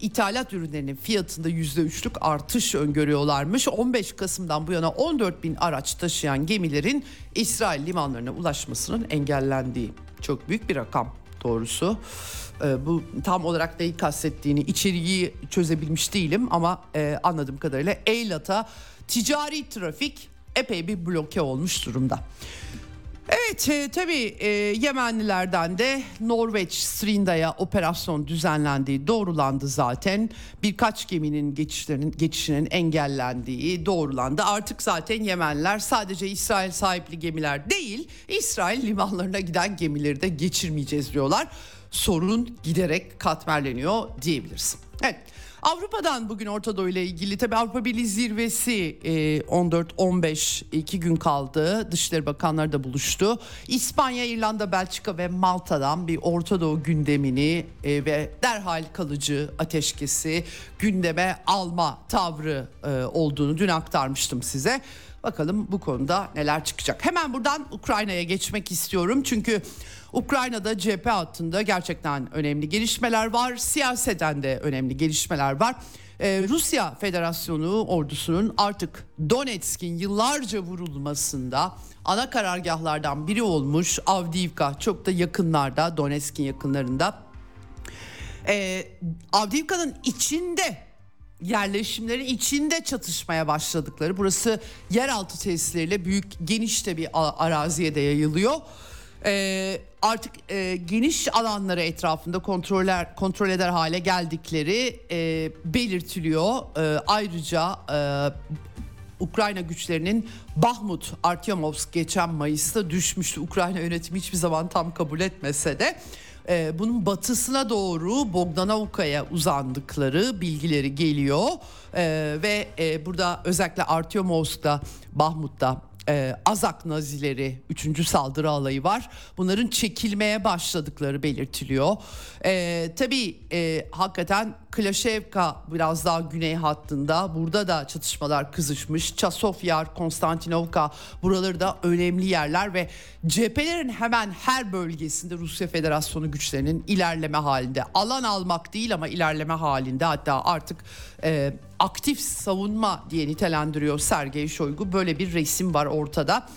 ithalat ürünlerinin fiyatında %3'lük artış öngörüyorlarmış. 15 Kasım'dan bu yana 14 bin araç taşıyan gemilerin İsrail limanlarına ulaşmasının engellendiği çok büyük bir rakam doğrusu. Ee, bu tam olarak neyi kastettiğini içeriği çözebilmiş değilim ama e, anladığım kadarıyla Eylat'a ticari trafik epey bir bloke olmuş durumda. Evet e, tabii e, Yemenlilerden de Norveç Strinda'ya operasyon düzenlendiği doğrulandı zaten. Birkaç geminin geçişlerinin geçişinin engellendiği doğrulandı. Artık zaten Yemenliler sadece İsrail sahipli gemiler değil, İsrail limanlarına giden gemileri de geçirmeyeceğiz diyorlar. Sorun giderek katmerleniyor diyebiliriz. Evet. Avrupa'dan bugün Orta Doğu ile ilgili tabi Avrupa Birliği zirvesi 14-15 e, iki gün kaldı. Dışişleri Bakanları da buluştu. İspanya, İrlanda, Belçika ve Malta'dan bir Orta Doğu gündemini e, ve derhal kalıcı ateşkesi gündeme alma tavrı e, olduğunu dün aktarmıştım size. Bakalım bu konuda neler çıkacak. Hemen buradan Ukrayna'ya geçmek istiyorum. Çünkü Ukrayna'da cephe hattında gerçekten önemli gelişmeler var. Siyaseten de önemli gelişmeler var. Ee, Rusya Federasyonu ordusunun artık Donetsk'in yıllarca vurulmasında ana karargahlardan biri olmuş Avdiivka çok da yakınlarda Donetsk'in yakınlarında. Ee, Avdiivka'nın içinde yerleşimlerin içinde çatışmaya başladıkları burası yeraltı tesisleriyle büyük geniş de bir araziye de yayılıyor. Ee, artık e, geniş alanları etrafında kontroller kontrol eder hale geldikleri e, belirtiliyor. E, ayrıca e, Ukrayna güçlerinin Bahmut, Artyomovsk geçen Mayıs'ta düşmüştü. Ukrayna yönetimi hiçbir zaman tam kabul etmese de e, bunun batısına doğru Bogdanovka'ya uzandıkları bilgileri geliyor. E, ve e, burada özellikle Artyomovsk'ta, Bahmut'ta e, Azak Nazileri 3. saldırı alayı var. Bunların çekilmeye başladıkları belirtiliyor. E, tabii e, hakikaten Klaşevka biraz daha güney hattında. Burada da çatışmalar kızışmış. Çasofyar, Konstantinovka buraları da önemli yerler ve cephelerin hemen her bölgesinde Rusya Federasyonu güçlerinin ilerleme halinde. Alan almak değil ama ilerleme halinde hatta artık e, aktif savunma diye nitelendiriyor Sergey Shoigu. Böyle bir resim var ortada.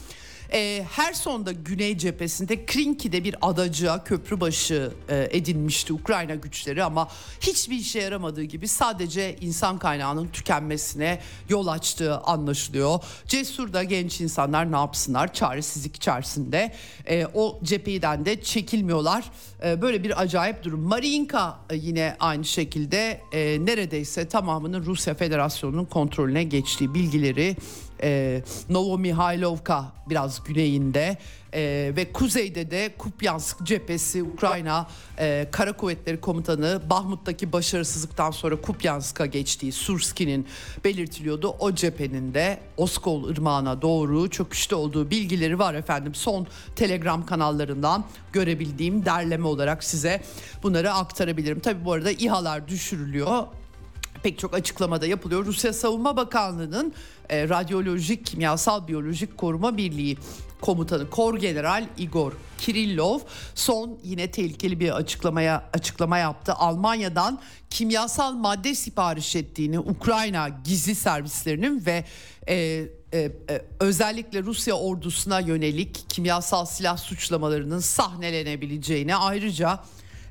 E, her sonda güney cephesinde Krinki'de bir adacığa köprübaşı e, edinmişti Ukrayna güçleri ama hiçbir işe yaramadığı gibi sadece insan kaynağının tükenmesine yol açtığı anlaşılıyor. Cesur da genç insanlar ne yapsınlar çaresizlik içerisinde e, o cepheden de çekilmiyorlar. E, böyle bir acayip durum. Marinka e, yine aynı şekilde e, neredeyse tamamının Rusya Federasyonu'nun kontrolüne geçtiği bilgileri e, Novomihailovka biraz güneyinde e, ve kuzeyde de Kupyansk cephesi Ukrayna e, Kara Kuvvetleri Komutanı Bahmut'taki başarısızlıktan sonra Kupyansk'a geçtiği Surski'nin belirtiliyordu. O cephenin de Oskol Irmağı'na doğru çöküşte olduğu bilgileri var efendim. Son Telegram kanallarından görebildiğim derleme olarak size bunları aktarabilirim. Tabi bu arada İHA'lar düşürülüyor pek çok açıklamada yapılıyor. Rusya Savunma Bakanlığı'nın e, Radyolojik Kimyasal Biyolojik Koruma Birliği komutanı Kor General Igor Kirillov son yine tehlikeli bir açıklamaya açıklama yaptı. Almanya'dan kimyasal madde sipariş ettiğini Ukrayna gizli servislerinin ve e, e, e, özellikle Rusya ordusuna yönelik kimyasal silah suçlamalarının sahnelenebileceğini ayrıca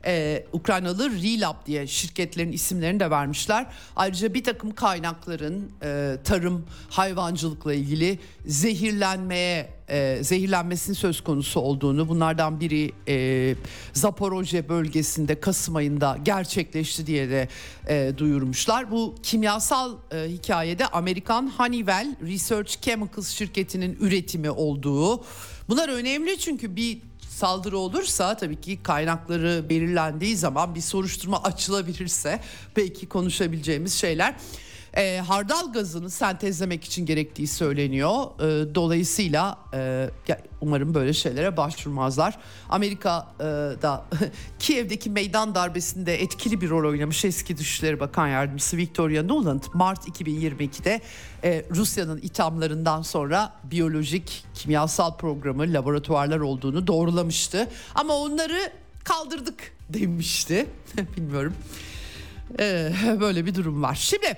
e, Ukraynalı Relab diye şirketlerin isimlerini de vermişler. Ayrıca bir takım kaynakların e, tarım, hayvancılıkla ilgili zehirlenmeye e, zehirlenmesinin söz konusu olduğunu bunlardan biri e, Zaporojye bölgesinde Kasım ayında gerçekleşti diye de e, duyurmuşlar. Bu kimyasal e, hikayede Amerikan Honeywell Research Chemicals şirketinin üretimi olduğu. Bunlar önemli çünkü bir saldırı olursa tabii ki kaynakları belirlendiği zaman bir soruşturma açılabilirse belki konuşabileceğimiz şeyler e, hardal gazını sentezlemek için gerektiği söyleniyor. E, dolayısıyla e, umarım böyle şeylere başvurmazlar. Amerika e, Kiev'deki meydan darbesinde etkili bir rol oynamış eski Dışişleri Bakan Yardımcısı Victoria Nuland Mart 2022'de e, Rusya'nın ithamlarından sonra biyolojik kimyasal programı laboratuvarlar olduğunu doğrulamıştı. Ama onları kaldırdık demişti. Bilmiyorum. Ee, böyle bir durum var. Şimdi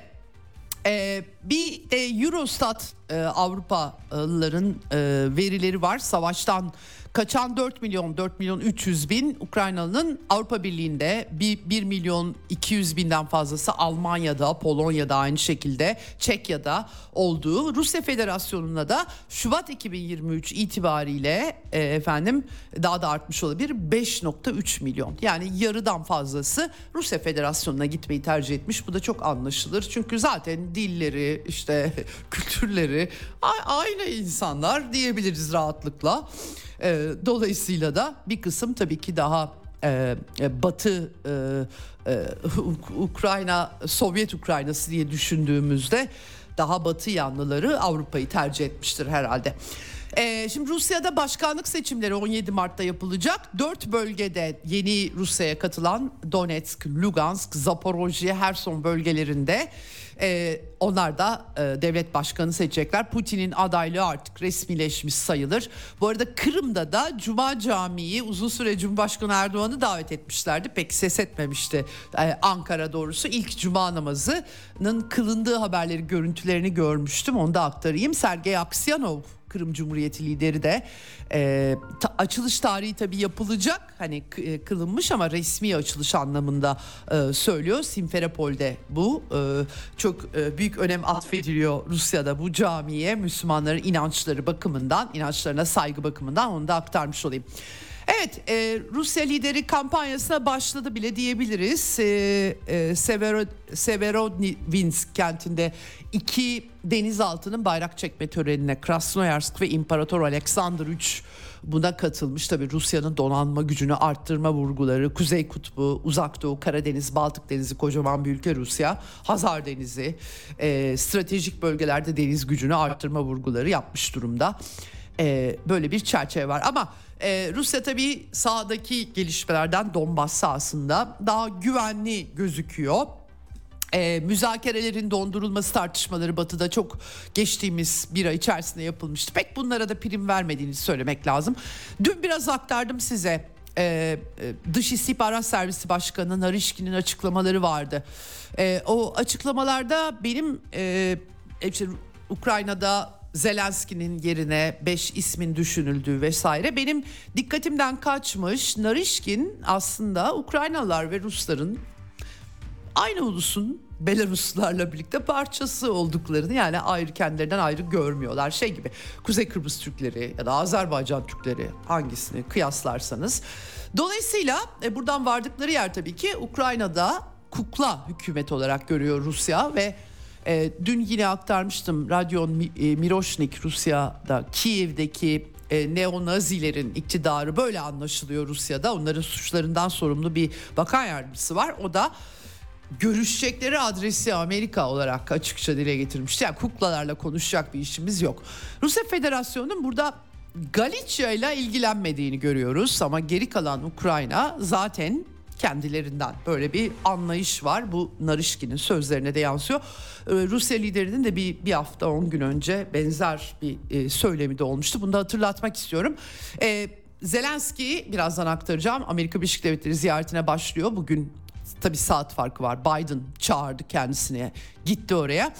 e, bir de Eurostat e, Avrupalıların e, verileri var. Savaştan kaçan 4 milyon 4 milyon 300 bin Ukraynalı'nın Avrupa Birliği'nde 1, 1 milyon 200 binden fazlası Almanya'da, Polonya'da aynı şekilde Çekya'da olduğu Rusya Federasyonu'na da Şubat 2023 itibariyle e, efendim daha da artmış olabilir 5.3 milyon. Yani yarıdan fazlası Rusya Federasyonu'na gitmeyi tercih etmiş. Bu da çok anlaşılır. Çünkü zaten dilleri işte kültürleri aynı insanlar diyebiliriz rahatlıkla. E, dolayısıyla da bir kısım tabii ki daha e, e Batı e, e, Ukrayna Sovyet Ukraynası diye düşündüğümüzde daha Batı yanlıları Avrupa'yı tercih etmiştir herhalde. Ee, şimdi Rusya'da başkanlık seçimleri 17 Mart'ta yapılacak. Dört bölgede yeni Rusya'ya katılan Donetsk, Lugansk, Zaporojye, Herson bölgelerinde e, onlar da e, devlet başkanı seçecekler. Putin'in adaylığı artık resmileşmiş sayılır. Bu arada Kırım'da da Cuma Camii'yi uzun süre Cumhurbaşkanı Erdoğan'ı davet etmişlerdi. Pek ses etmemişti e, Ankara doğrusu. ilk Cuma namazının kılındığı haberleri, görüntülerini görmüştüm. Onu da aktarayım. Sergey Aksyanov Kırım Cumhuriyeti lideri de e, ta, açılış tarihi tabii yapılacak hani e, kılınmış ama resmi açılış anlamında e, söylüyor Simferopol'de bu e, çok e, büyük önem atfediliyor Rusya'da bu camiye Müslümanların inançları bakımından inançlarına saygı bakımından onu da aktarmış olayım. Evet e, Rusya lideri kampanyasına başladı bile diyebiliriz. E, e, Severo, Severodvinsk kentinde iki denizaltının bayrak çekme törenine Krasnoyarsk ve İmparator Alexander III buna katılmış. Tabi Rusya'nın donanma gücünü arttırma vurguları, Kuzey Kutbu, Uzak Doğu, Karadeniz, Baltık Denizi kocaman bir ülke Rusya, Hazar Denizi, e, stratejik bölgelerde deniz gücünü arttırma vurguları yapmış durumda. E, böyle bir çerçeve var ama ee, Rusya tabii sahadaki gelişmelerden Donbas sahasında daha güvenli gözüküyor. Ee, müzakerelerin dondurulması tartışmaları Batı'da çok geçtiğimiz bir ay içerisinde yapılmıştı. Pek bunlara da prim vermediğini söylemek lazım. Dün biraz aktardım size. Ee, Dış İstihbarat Servisi Başkanı Narişkin'in açıklamaları vardı. Ee, o açıklamalarda benim e, işte Ukrayna'da Zelenski'nin yerine 5 ismin düşünüldüğü vesaire benim dikkatimden kaçmış. Narişkin aslında Ukraynalılar ve Rusların aynı ulusun Belaruslarla birlikte parçası olduklarını yani ayrı kendilerinden ayrı görmüyorlar. Şey gibi Kuzey Kıbrıs Türkleri ya da Azerbaycan Türkleri hangisini kıyaslarsanız. Dolayısıyla e, buradan vardıkları yer tabii ki Ukrayna'da kukla hükümet olarak görüyor Rusya ve e, dün yine aktarmıştım Radyon e, Miroşnik Rusya'da Kiev'deki e, neonazilerin iktidarı böyle anlaşılıyor Rusya'da. Onların suçlarından sorumlu bir bakan yardımcısı var. O da görüşecekleri adresi Amerika olarak açıkça dile getirmişti. Yani kuklalarla konuşacak bir işimiz yok. Rusya Federasyonu'nun burada Galicia ile ilgilenmediğini görüyoruz ama geri kalan Ukrayna zaten kendilerinden böyle bir anlayış var. Bu Narişkin'in sözlerine de yansıyor. Ee, Rusya liderinin de bir, bir hafta 10 gün önce benzer bir e, söylemi de olmuştu. Bunu da hatırlatmak istiyorum. Ee, Zelenski birazdan aktaracağım. Amerika Birleşik Devletleri ziyaretine başlıyor. Bugün tabii saat farkı var. Biden çağırdı kendisine. Gitti oraya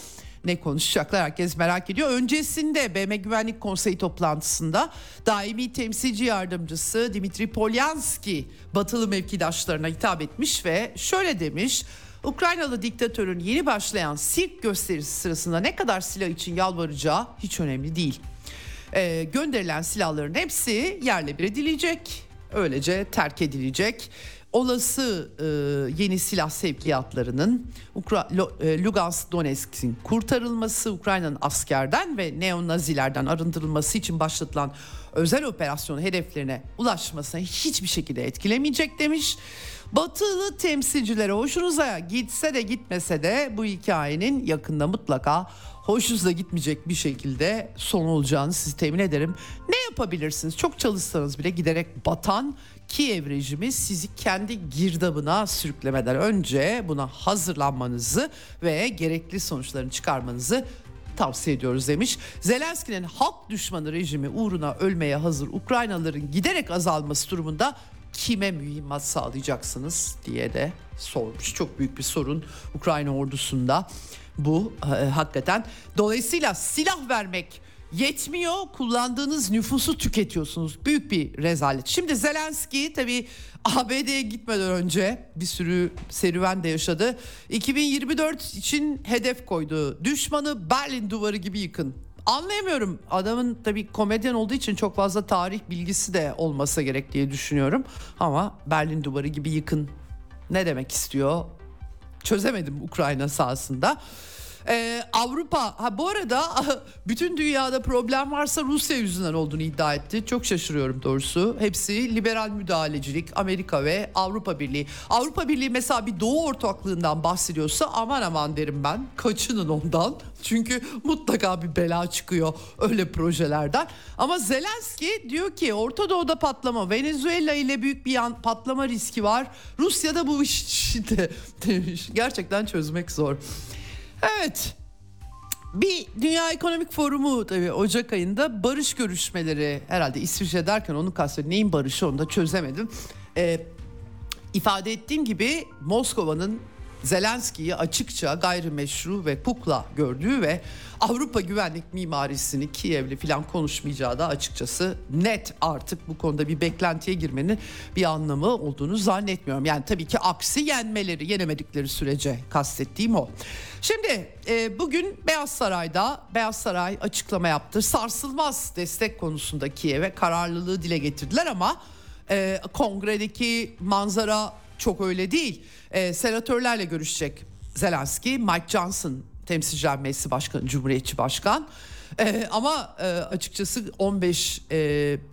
ne konuşacaklar herkes merak ediyor. Öncesinde BM Güvenlik Konseyi toplantısında daimi temsilci yardımcısı Dimitri Polyanski batılı mevkidaşlarına hitap etmiş ve şöyle demiş. Ukraynalı diktatörün yeni başlayan sirk gösterisi sırasında ne kadar silah için yalvaracağı hiç önemli değil. Ee, gönderilen silahların hepsi yerle bir edilecek, öylece terk edilecek olası e, yeni silah sevkiyatlarının Ukra e, Lugansk Donetsk'in kurtarılması, Ukrayna'nın askerden ve neonazilerden arındırılması için başlatılan özel operasyon hedeflerine ulaşmasına hiçbir şekilde etkilemeyecek demiş. Batılı temsilcilere hoşunuza gitse de gitmese de bu hikayenin yakında mutlaka hoşunuza gitmeyecek bir şekilde son olacağını sizi temin ederim. Ne yapabilirsiniz? Çok çalışsanız bile giderek batan Kiev rejimi sizi kendi girdabına sürüklemeden önce buna hazırlanmanızı ve gerekli sonuçlarını çıkarmanızı tavsiye ediyoruz demiş. Zelenski'nin halk düşmanı rejimi uğruna ölmeye hazır Ukraynalıların giderek azalması durumunda kime mühimmat sağlayacaksınız diye de sormuş. Çok büyük bir sorun Ukrayna ordusunda bu e, hakikaten. Dolayısıyla silah vermek yetmiyor. Kullandığınız nüfusu tüketiyorsunuz. Büyük bir rezalet. Şimdi Zelenski tabii ABD'ye gitmeden önce bir sürü serüven de yaşadı. 2024 için hedef koydu. Düşmanı Berlin duvarı gibi yıkın. Anlayamıyorum. Adamın tabii komedyen olduğu için çok fazla tarih bilgisi de olmasa gerek diye düşünüyorum. Ama Berlin duvarı gibi yıkın ne demek istiyor? Çözemedim Ukrayna sahasında. Ee, Avrupa ha bu arada bütün dünyada problem varsa Rusya yüzünden olduğunu iddia etti. Çok şaşırıyorum doğrusu. Hepsi liberal müdahalecilik, Amerika ve Avrupa Birliği. Avrupa Birliği mesela bir doğu ortaklığından bahsediyorsa aman aman derim ben. Kaçının ondan. Çünkü mutlaka bir bela çıkıyor öyle projelerden. Ama Zelenski diyor ki Orta Doğu'da patlama, Venezuela ile büyük bir yan patlama riski var. Rusya'da bu iş içinde demiş. Gerçekten çözmek zor. Evet. Bir Dünya Ekonomik Forumu tabii Ocak ayında barış görüşmeleri herhalde İsviçre derken onu kastediyorum. Neyin barışı onu da çözemedim. Ee, ifade ettiğim gibi Moskova'nın Zelenski'yi açıkça gayrimeşru ve kukla gördüğü ve Avrupa güvenlik mimarisini Kiev'le falan konuşmayacağı da açıkçası net artık bu konuda bir beklentiye girmenin bir anlamı olduğunu zannetmiyorum. Yani tabii ki aksi yenmeleri yenemedikleri sürece kastettiğim o. Şimdi e, bugün Beyaz Saray'da Beyaz Saray açıklama yaptı. Sarsılmaz destek konusunda Kiev'e kararlılığı dile getirdiler ama e, kongredeki manzara çok öyle değil. E, senatörlerle görüşecek Zelenski, Mike Johnson temsilciler meclisi başkanı, cumhuriyetçi başkan. E, ama e, açıkçası 15 e,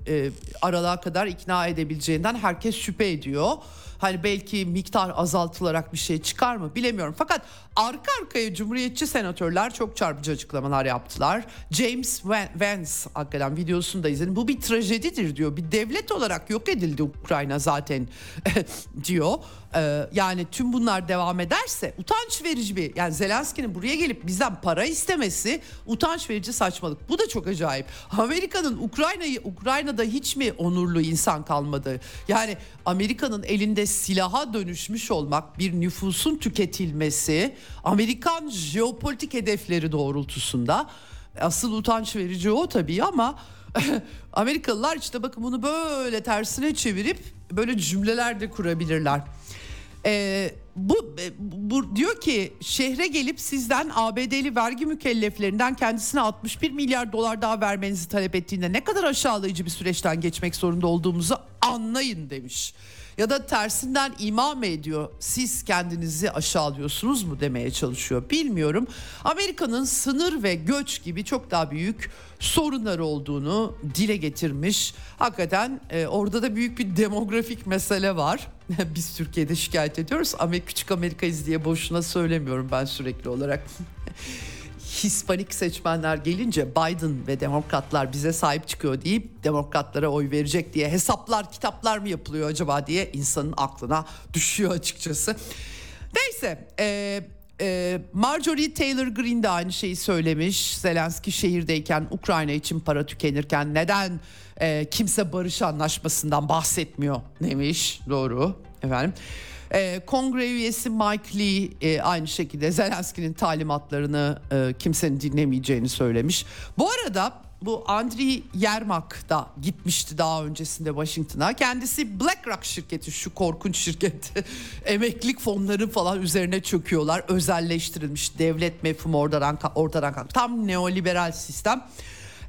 e, aralığa kadar ikna edebileceğinden herkes şüphe ediyor. Hani belki miktar azaltılarak bir şey çıkar mı bilemiyorum. Fakat arka arkaya Cumhuriyetçi senatörler çok çarpıcı açıklamalar yaptılar. James Vance hakikaten videosunu da izledim. Bu bir trajedidir diyor. Bir devlet olarak yok edildi Ukrayna zaten diyor. Ee, yani tüm bunlar devam ederse utanç verici bir yani Zelenski'nin buraya gelip bizden para istemesi utanç verici saçmalık. Bu da çok acayip. Amerika'nın Ukrayna'yı Ukrayna'da hiç mi onurlu insan kalmadı? Yani Amerika'nın elinde silaha dönüşmüş olmak, bir nüfusun tüketilmesi, Amerikan jeopolitik hedefleri doğrultusunda asıl utanç verici o tabii ama Amerikalılar işte bakın bunu böyle tersine çevirip böyle cümleler de kurabilirler. Ee, bu, bu diyor ki şehre gelip sizden ABD'li vergi mükelleflerinden kendisine 61 milyar dolar daha vermenizi talep ettiğinde ne kadar aşağılayıcı bir süreçten geçmek zorunda olduğumuzu anlayın demiş. Ya da tersinden ima mı ediyor siz kendinizi aşağılıyorsunuz mu demeye çalışıyor bilmiyorum. Amerika'nın sınır ve göç gibi çok daha büyük sorunları olduğunu dile getirmiş. Hakikaten e, orada da büyük bir demografik mesele var. Biz Türkiye'de şikayet ediyoruz. ama küçük Amerika'yız diye boşuna söylemiyorum ben sürekli olarak. Hispanik seçmenler gelince Biden ve demokratlar bize sahip çıkıyor deyip demokratlara oy verecek diye hesaplar kitaplar mı yapılıyor acaba diye insanın aklına düşüyor açıkçası. Neyse e, e, Marjorie Taylor Greene de aynı şeyi söylemiş. Zelenski şehirdeyken Ukrayna için para tükenirken neden e, kimse barış anlaşmasından bahsetmiyor demiş. Doğru efendim. E, kongre üyesi Mike Lee e, aynı şekilde Zelenski'nin talimatlarını e, kimsenin dinlemeyeceğini söylemiş. Bu arada bu Andriy Yermak da gitmişti daha öncesinde Washington'a. Kendisi BlackRock şirketi şu korkunç şirket emeklilik fonları falan üzerine çöküyorlar. Özelleştirilmiş devlet mefhumu ortadan, ortadan kalktı. Tam neoliberal sistem.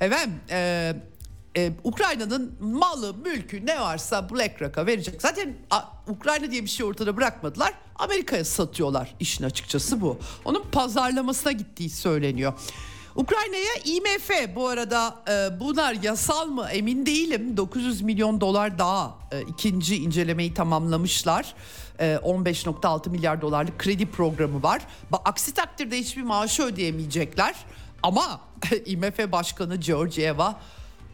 Evet e, e, Ukrayna'nın malı, mülkü ne varsa BlackRock'a verecek. Zaten a, Ukrayna diye bir şey ortada bırakmadılar. Amerika'ya satıyorlar işin açıkçası bu. Onun pazarlamasına gittiği söyleniyor. Ukrayna'ya IMF bu arada e, bunlar yasal mı emin değilim. 900 milyon dolar daha e, ikinci incelemeyi tamamlamışlar. E, 15.6 milyar dolarlık kredi programı var. Aksi takdirde hiçbir maaşı ödeyemeyecekler. Ama IMF Başkanı Georgieva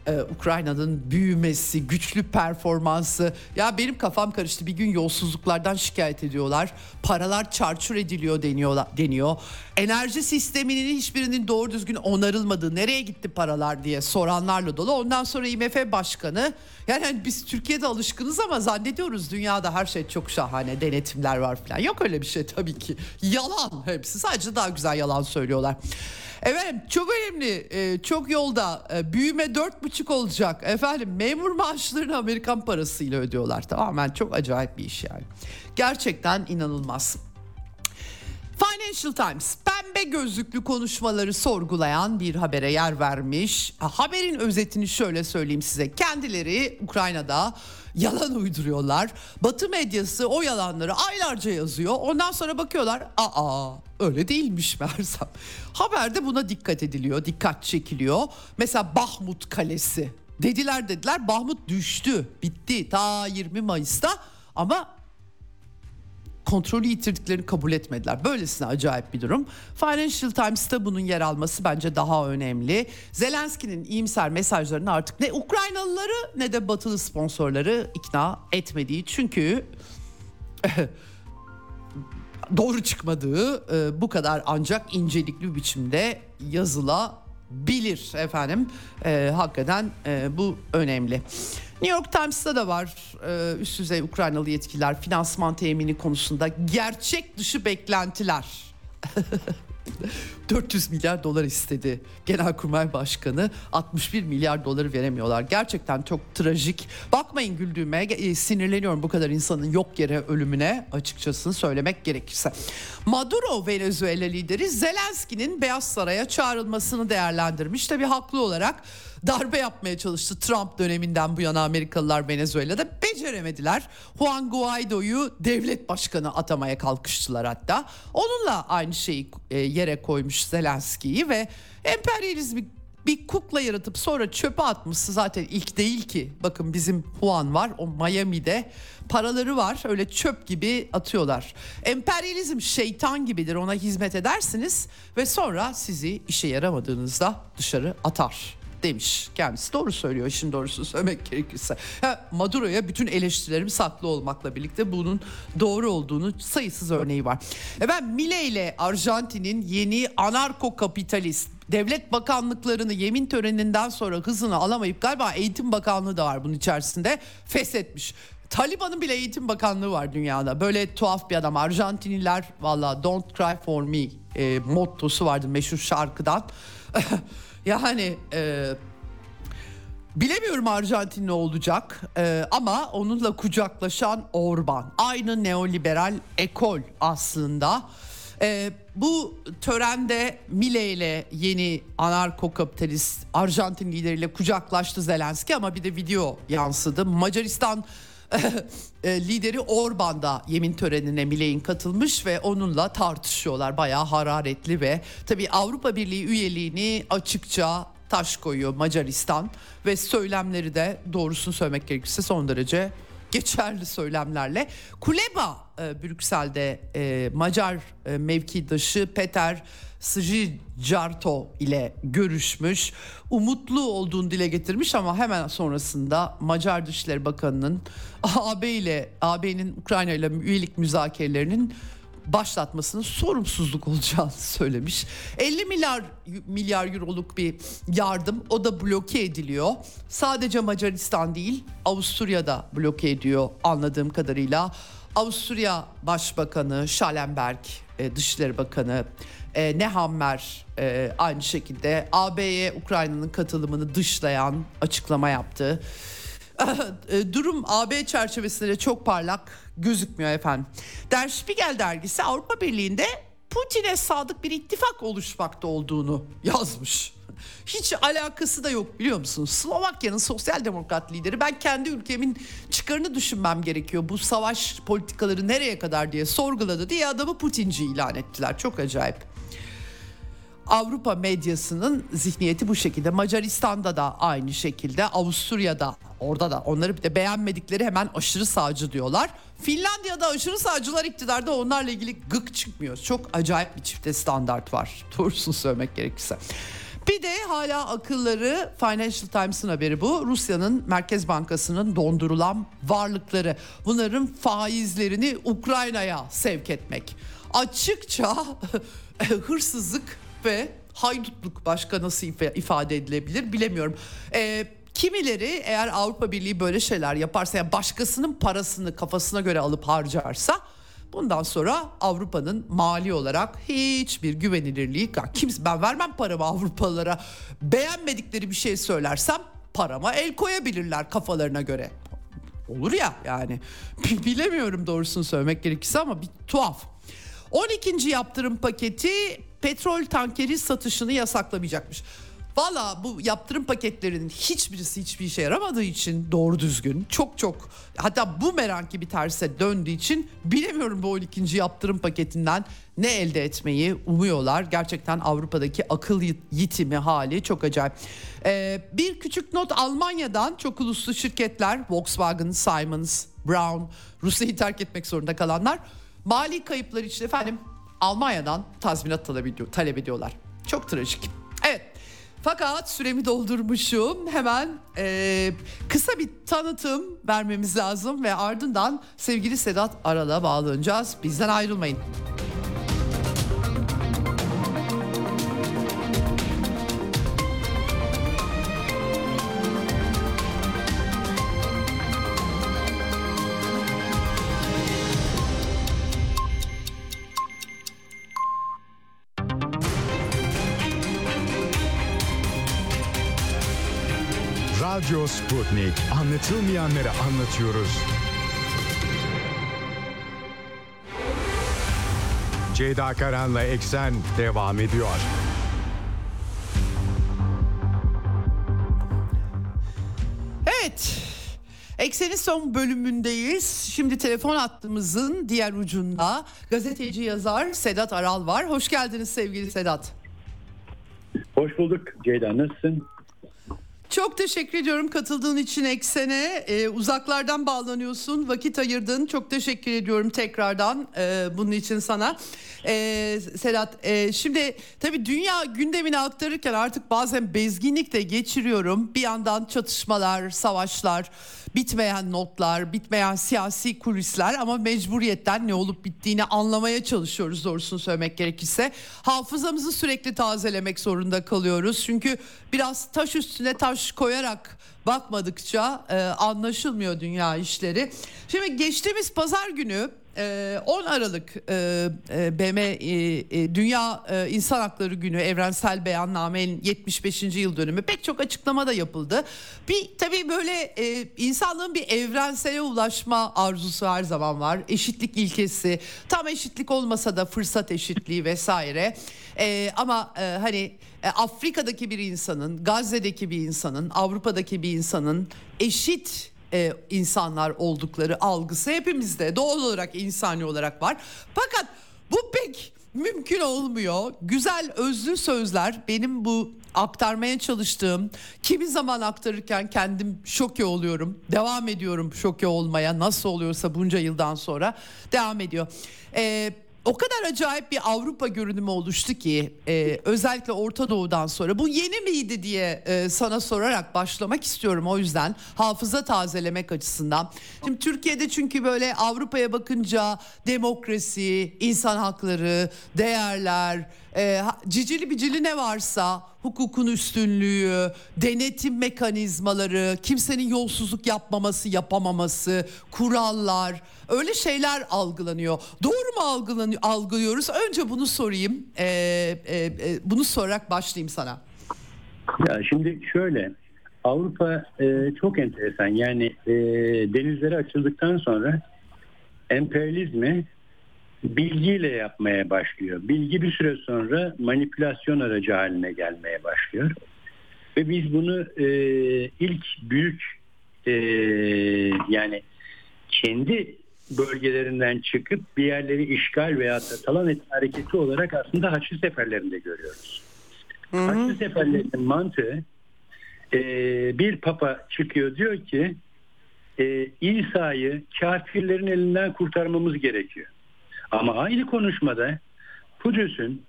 Ee, Ukrayna'nın büyümesi, güçlü performansı. Ya benim kafam karıştı. Bir gün yolsuzluklardan şikayet ediyorlar. Paralar çarçur ediliyor deniyor. deniyor. Enerji sisteminin hiçbirinin doğru düzgün onarılmadığı, nereye gitti paralar diye soranlarla dolu. Ondan sonra IMF Başkanı yani hani biz Türkiye'de alışkınız ama zannediyoruz dünyada her şey çok şahane, denetimler var falan. Yok öyle bir şey tabii ki. Yalan hepsi. Sadece daha güzel yalan söylüyorlar. Efendim çok önemli e, çok yolda e, büyüme dört buçuk olacak efendim memur maaşlarını Amerikan parasıyla ödüyorlar tamamen çok acayip bir iş yani gerçekten inanılmaz. Financial Times pembe gözlüklü konuşmaları sorgulayan bir habere yer vermiş. Haberin özetini şöyle söyleyeyim size. Kendileri Ukrayna'da yalan uyduruyorlar. Batı medyası o yalanları aylarca yazıyor. Ondan sonra bakıyorlar. Aa öyle değilmiş meğersem. Haberde buna dikkat ediliyor, dikkat çekiliyor. Mesela Bahmut Kalesi. Dediler dediler Bahmut düştü, bitti ta 20 Mayıs'ta ama kontrolü yitirdiklerini kabul etmediler. Böylesine acayip bir durum. Financial Times'ta bunun yer alması bence daha önemli. Zelenski'nin iyimser mesajlarını artık ne Ukraynalıları ne de batılı sponsorları ikna etmediği. Çünkü doğru çıkmadığı e, bu kadar ancak incelikli biçimde yazılabilir efendim. E, hakikaten e, bu önemli. New York Times'ta da var e, üst düzey Ukraynalı yetkililer finansman temini konusunda gerçek dışı beklentiler. 400 milyar dolar istedi Genelkurmay Başkanı 61 milyar doları veremiyorlar. Gerçekten çok trajik. Bakmayın güldüğüme e, sinirleniyorum bu kadar insanın yok yere ölümüne açıkçası söylemek gerekirse. Maduro Venezuela lideri Zelenski'nin Beyaz Saray'a çağrılmasını değerlendirmiş. Tabi haklı olarak darbe yapmaya çalıştı Trump döneminden bu yana Amerikalılar Venezuela'da beceremediler. Juan Guaido'yu devlet başkanı atamaya kalkıştılar hatta. Onunla aynı şeyi e, yere koymuş Zelenski'yi ve emperyalizmi bir kukla yaratıp sonra çöpe atmışsı zaten ilk değil ki. Bakın bizim Juan var o Miami'de paraları var öyle çöp gibi atıyorlar. Emperyalizm şeytan gibidir ona hizmet edersiniz ve sonra sizi işe yaramadığınızda dışarı atar demiş. Kendisi doğru söylüyor işin doğrusunu söylemek gerekirse. Ha, Maduro'ya bütün eleştirilerim saklı olmakla birlikte bunun doğru olduğunu sayısız örneği var. Efendim Mile ile Arjantin'in yeni anarko kapitalist devlet bakanlıklarını yemin töreninden sonra hızını alamayıp galiba eğitim bakanlığı da var bunun içerisinde feshetmiş. Taliban'ın bile eğitim bakanlığı var dünyada. Böyle tuhaf bir adam. Arjantiniler valla don't cry for me e, mottosu vardı meşhur şarkıdan. Yani e, bilemiyorum Arjantin ne olacak e, ama onunla kucaklaşan Orban. Aynı neoliberal ekol aslında. E, bu törende Mile ile yeni anarko kapitalist Arjantin lideriyle kucaklaştı Zelenski ama bir de video yansıdı. Macaristan lideri Orban da yemin törenine Miley'in katılmış ve onunla tartışıyorlar. Bayağı hararetli ve tabii Avrupa Birliği üyeliğini açıkça taş koyuyor Macaristan ve söylemleri de doğrusunu söylemek gerekirse son derece geçerli söylemlerle. Kuleba e, Brüksel'de e, Macar e, mevkidaşı Peter Sjijarto ile görüşmüş. Umutlu olduğunu dile getirmiş ama hemen sonrasında Macar Dışişleri Bakanı'nın AB ile AB'nin Ukrayna ile üyelik müzakerelerinin başlatmasının sorumsuzluk olacağını söylemiş. 50 milyar milyar euroluk bir yardım o da bloke ediliyor. Sadece Macaristan değil Avusturya'da bloke ediyor anladığım kadarıyla. Avusturya Başbakanı Schallenberg, e, Dışişleri Bakanı e, Nehammer e, aynı şekilde AB'ye Ukrayna'nın katılımını dışlayan açıklama yaptı. E, durum AB çerçevesinde çok parlak gözükmüyor efendim. Der Spiegel dergisi Avrupa Birliği'nde Putin'e sadık bir ittifak oluşmakta olduğunu yazmış. Hiç alakası da yok biliyor musunuz? Slovakya'nın sosyal demokrat lideri ben kendi ülkemin çıkarını düşünmem gerekiyor. Bu savaş politikaları nereye kadar diye sorguladı diye adamı Putinci ilan ettiler. Çok acayip. Avrupa medyasının zihniyeti bu şekilde. Macaristan'da da aynı şekilde, Avusturya'da orada da onları bir de beğenmedikleri hemen aşırı sağcı diyorlar. Finlandiya'da aşırı sağcılar iktidarda onlarla ilgili gık çıkmıyor. Çok acayip bir çifte standart var. Doğrusunu söylemek gerekirse. Bir de hala akılları Financial Times'ın haberi bu. Rusya'nın Merkez Bankası'nın dondurulan varlıkları. Bunların faizlerini Ukrayna'ya sevk etmek. Açıkça hırsızlık ve haydutluk başka nasıl ifade edilebilir bilemiyorum. Ee, kimileri eğer Avrupa Birliği böyle şeyler yaparsa yani başkasının parasını kafasına göre alıp harcarsa bundan sonra Avrupa'nın mali olarak hiçbir güvenilirliği kimse ben vermem paramı Avrupalılara beğenmedikleri bir şey söylersem parama el koyabilirler kafalarına göre. Olur ya yani bilemiyorum doğrusunu söylemek gerekirse ama bir tuhaf. 12. yaptırım paketi petrol tankeri satışını yasaklamayacakmış. Valla bu yaptırım paketlerinin hiçbirisi hiçbir işe yaramadığı için doğru düzgün çok çok hatta bu merak gibi terse döndüğü için bilemiyorum bu 12. yaptırım paketinden ne elde etmeyi umuyorlar. Gerçekten Avrupa'daki akıl yitimi hali çok acayip. Ee, bir küçük not Almanya'dan çok uluslu şirketler Volkswagen, Siemens, Brown, Rusya'yı terk etmek zorunda kalanlar mali kayıplar için efendim Almanya'dan tazminat talep ediyorlar. Çok trajik. Evet. Fakat süremi doldurmuşum. Hemen e, kısa bir tanıtım vermemiz lazım ve ardından sevgili Sedat Aral'a bağlanacağız. Bizden ayrılmayın. Sputnik. Anlatılmayanları anlatıyoruz. Ceyda Karan'la Eksen devam ediyor. Evet. Eksen'in son bölümündeyiz. Şimdi telefon hattımızın diğer ucunda gazeteci yazar Sedat Aral var. Hoş geldiniz sevgili Sedat. Hoş bulduk Ceyda nasılsın? Çok teşekkür ediyorum katıldığın için Eksen'e. Ee, uzaklardan bağlanıyorsun, vakit ayırdın. Çok teşekkür ediyorum tekrardan e, bunun için sana. Ee, Sedat, e, şimdi tabii dünya gündemini aktarırken artık bazen bezginlik de geçiriyorum. Bir yandan çatışmalar, savaşlar, bitmeyen notlar, bitmeyen siyasi kulisler ama mecburiyetten ne olup bittiğini anlamaya çalışıyoruz doğrusunu söylemek gerekirse. Hafızamızı sürekli tazelemek zorunda kalıyoruz. Çünkü biraz taş üstüne taş koyarak bakmadıkça e, anlaşılmıyor dünya işleri. Şimdi geçtiğimiz pazar günü 10 ee, Aralık e, e, BM e, Dünya İnsan Hakları Günü Evrensel Beyanname'nin 75. yıl dönümü pek çok açıklama da yapıldı. Bir tabii böyle insanlığın bir evrensele ulaşma arzusu her zaman var. Eşitlik ilkesi, tam eşitlik olmasa da fırsat eşitliği vesaire. Ama hani Afrika'daki bir insanın, Gazze'deki bir insanın, Avrupa'daki bir insanın eşit e, insanlar oldukları algısı hepimizde doğal olarak insani olarak var. Fakat bu pek mümkün olmuyor. Güzel özlü sözler benim bu aktarmaya çalıştığım kimi zaman aktarırken kendim şoke oluyorum. Devam ediyorum şoke olmaya nasıl oluyorsa bunca yıldan sonra devam ediyor. Ee, o kadar acayip bir Avrupa görünümü oluştu ki e, özellikle Orta Doğu'dan sonra bu yeni miydi diye e, sana sorarak başlamak istiyorum o yüzden hafıza tazelemek açısından. Şimdi Türkiye'de çünkü böyle Avrupa'ya bakınca demokrasi, insan hakları, değerler, e, cicili bicili ne varsa hukukun üstünlüğü, denetim mekanizmaları, kimsenin yolsuzluk yapmaması, yapamaması, kurallar öyle şeyler algılanıyor. Doğru mu algılanıyor, algılıyoruz? Önce bunu sorayım. E, e, e, bunu sorarak başlayayım sana. Ya şimdi şöyle Avrupa e, çok enteresan. Yani e, denizleri açıldıktan sonra emperyalizmi bilgiyle yapmaya başlıyor. Bilgi bir süre sonra manipülasyon aracı haline gelmeye başlıyor. Ve biz bunu e, ilk büyük e, yani kendi bölgelerinden çıkıp bir yerleri işgal veya talan etme hareketi olarak aslında Haçlı Seferlerinde görüyoruz. Hı hı. Haçlı Seferlerinin mantığı e, bir papa çıkıyor diyor ki e, İsa'yı kafirlerin elinden kurtarmamız gerekiyor. Ama aynı konuşmada Kudüs'ün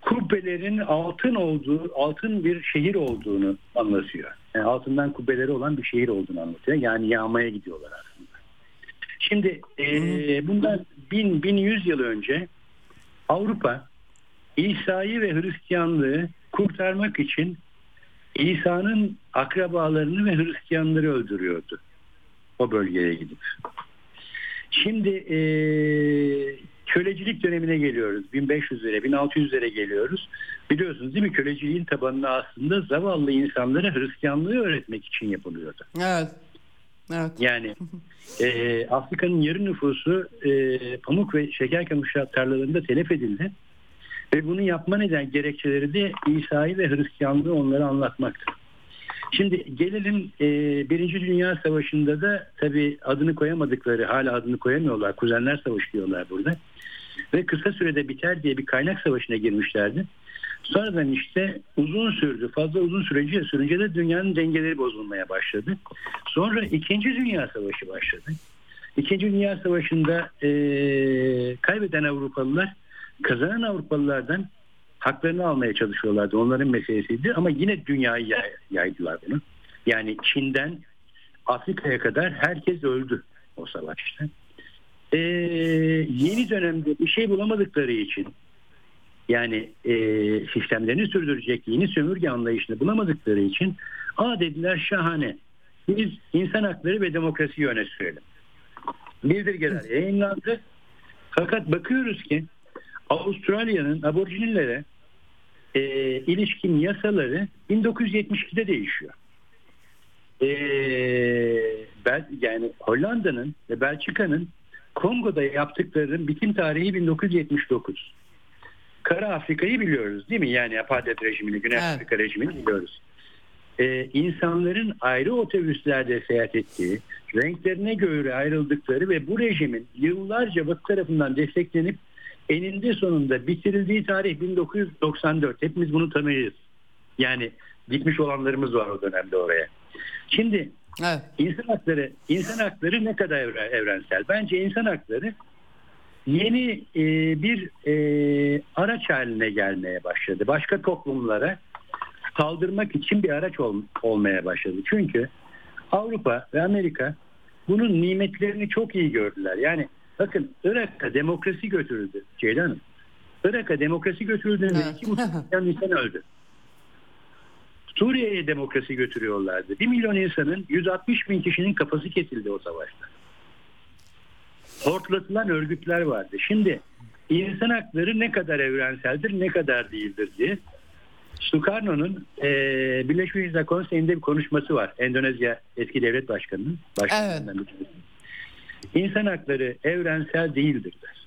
kubbelerin altın olduğu, altın bir şehir olduğunu anlatıyor. Yani altından kubbeleri olan bir şehir olduğunu anlatıyor. Yani yağmaya gidiyorlar aslında. Şimdi e, bundan 1000 1100 yıl önce Avrupa İsa'yı ve Hristiyanlığı kurtarmak için İsa'nın akrabalarını ve Hristiyanları öldürüyordu. O bölgeye gidip. Şimdi e, kölecilik dönemine geliyoruz. 1500'lere, 1600'lere geliyoruz. Biliyorsunuz değil mi? Köleciliğin tabanını aslında zavallı insanlara Hristiyanlığı öğretmek için yapılıyordu. Evet. Evet. Yani e, Afrika'nın yarı nüfusu e, pamuk ve şeker kamışı tarlalarında telef edildi. Ve bunu yapma neden gerekçeleri de İsa'yı ve Hristiyanlığı onlara anlatmaktı. Şimdi gelelim e, Birinci Dünya Savaşı'nda da tabi adını koyamadıkları hala adını koyamıyorlar. Kuzenler Savaşı diyorlar burada. Ve kısa sürede biter diye bir kaynak savaşına girmişlerdi. Sonradan işte uzun sürdü. Fazla uzun sürece sürünce de dünyanın dengeleri bozulmaya başladı. Sonra İkinci Dünya Savaşı başladı. İkinci Dünya Savaşı'nda e, kaybeden Avrupalılar kazanan Avrupalılardan haklarını almaya çalışıyorlardı. Onların meselesiydi ama yine dünyayı yay, yaydılar bunu. Yani Çin'den Afrika'ya kadar herkes öldü o savaşta. Ee, yeni dönemde bir şey bulamadıkları için yani e, sistemlerini sürdürecek yeni sömürge anlayışını bulamadıkları için a dediler şahane biz insan hakları ve demokrasiyi öne sürelim. Bildirgeler yayınlandı. Fakat bakıyoruz ki Avustralya'nın aborjinlere e, ilişkin yasaları 1972'de değişiyor. E, ben, yani Hollanda'nın ve Belçika'nın Kongo'da yaptıklarının bitim tarihi 1979. Kara Afrika'yı biliyoruz değil mi? Yani apartheid rejimini, Güney evet. Afrika rejimini biliyoruz. Ee, insanların ayrı otobüslerde seyahat ettiği, renklerine göre ayrıldıkları ve bu rejimin yıllarca Batı tarafından desteklenip eninde sonunda bitirildiği tarih 1994. Hepimiz bunu tanıyız. Yani gitmiş olanlarımız var o dönemde oraya. Şimdi evet. insan hakları insan hakları ne kadar evrensel? Bence insan hakları yeni e, bir e, araç haline gelmeye başladı. Başka toplumlara saldırmak için bir araç ol, olmaya başladı. Çünkü Avrupa ve Amerika bunun nimetlerini çok iyi gördüler. Yani Bakın Irak'a demokrasi götürüldü Ceylan Hanım. Irak'a demokrasi götürüldüğünde evet. iki milyon insan öldü. Suriye'ye demokrasi götürüyorlardı. Bir milyon insanın 160 bin kişinin kafası kesildi o savaşta. Hortlatılan örgütler vardı. Şimdi insan hakları ne kadar evrenseldir ne kadar değildir diye Sukarno'nun e, Birleşmiş Milletler Konseyi'nde bir konuşması var. Endonezya eski devlet başkanının. Başkanından evet. İnsan hakları evrensel değildir der.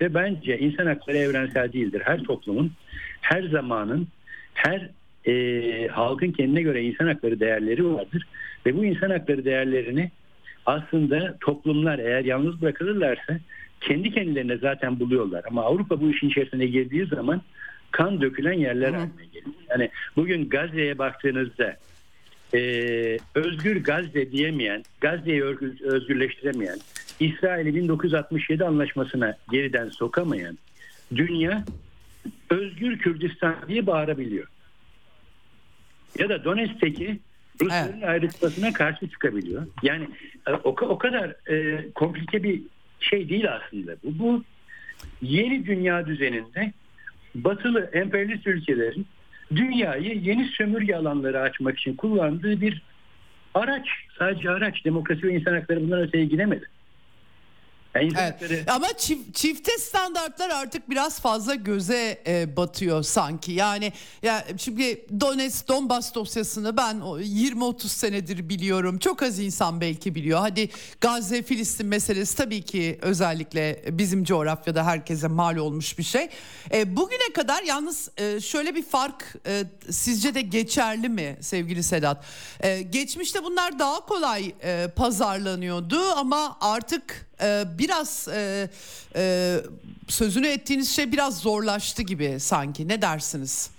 Ve bence insan hakları evrensel değildir. Her toplumun, her zamanın, her e, halkın kendine göre insan hakları değerleri vardır. Ve bu insan hakları değerlerini aslında toplumlar eğer yalnız bırakılırlarsa kendi kendilerine zaten buluyorlar. Ama Avrupa bu işin içerisine girdiği zaman kan dökülen yerler haline geliyor. Yani bugün Gazze'ye baktığınızda e, özgür Gazze diyemeyen, Gazze'yi özgürleştiremeyen, İsrail'i 1967 anlaşmasına geriden sokamayan dünya özgür Kürdistan diye bağırabiliyor. Ya da Donetsk'teki Rusların evet. ayrışmasına karşı çıkabiliyor. Yani e, o, o kadar e, komplike bir şey değil aslında. Bu, bu yeni dünya düzeninde batılı emperyalist ülkelerin dünyayı yeni sömürge alanları açmak için kullandığı bir araç. Sadece araç. Demokrasi ve insan hakları bundan öteye gidemedi. Evet. Ama çift, çifte standartlar artık biraz fazla göze e, batıyor sanki. Yani ya şimdi Donetsk Donbas dosyasını ben 20-30 senedir biliyorum. Çok az insan belki biliyor. Hadi Gazze Filistin meselesi tabii ki özellikle bizim coğrafyada herkese mal olmuş bir şey. E, bugüne kadar yalnız e, şöyle bir fark e, sizce de geçerli mi sevgili Sedat? E, geçmişte bunlar daha kolay e, pazarlanıyordu ama artık e, biraz e, e, sözünü ettiğiniz şey biraz zorlaştı gibi sanki. Ne dersiniz?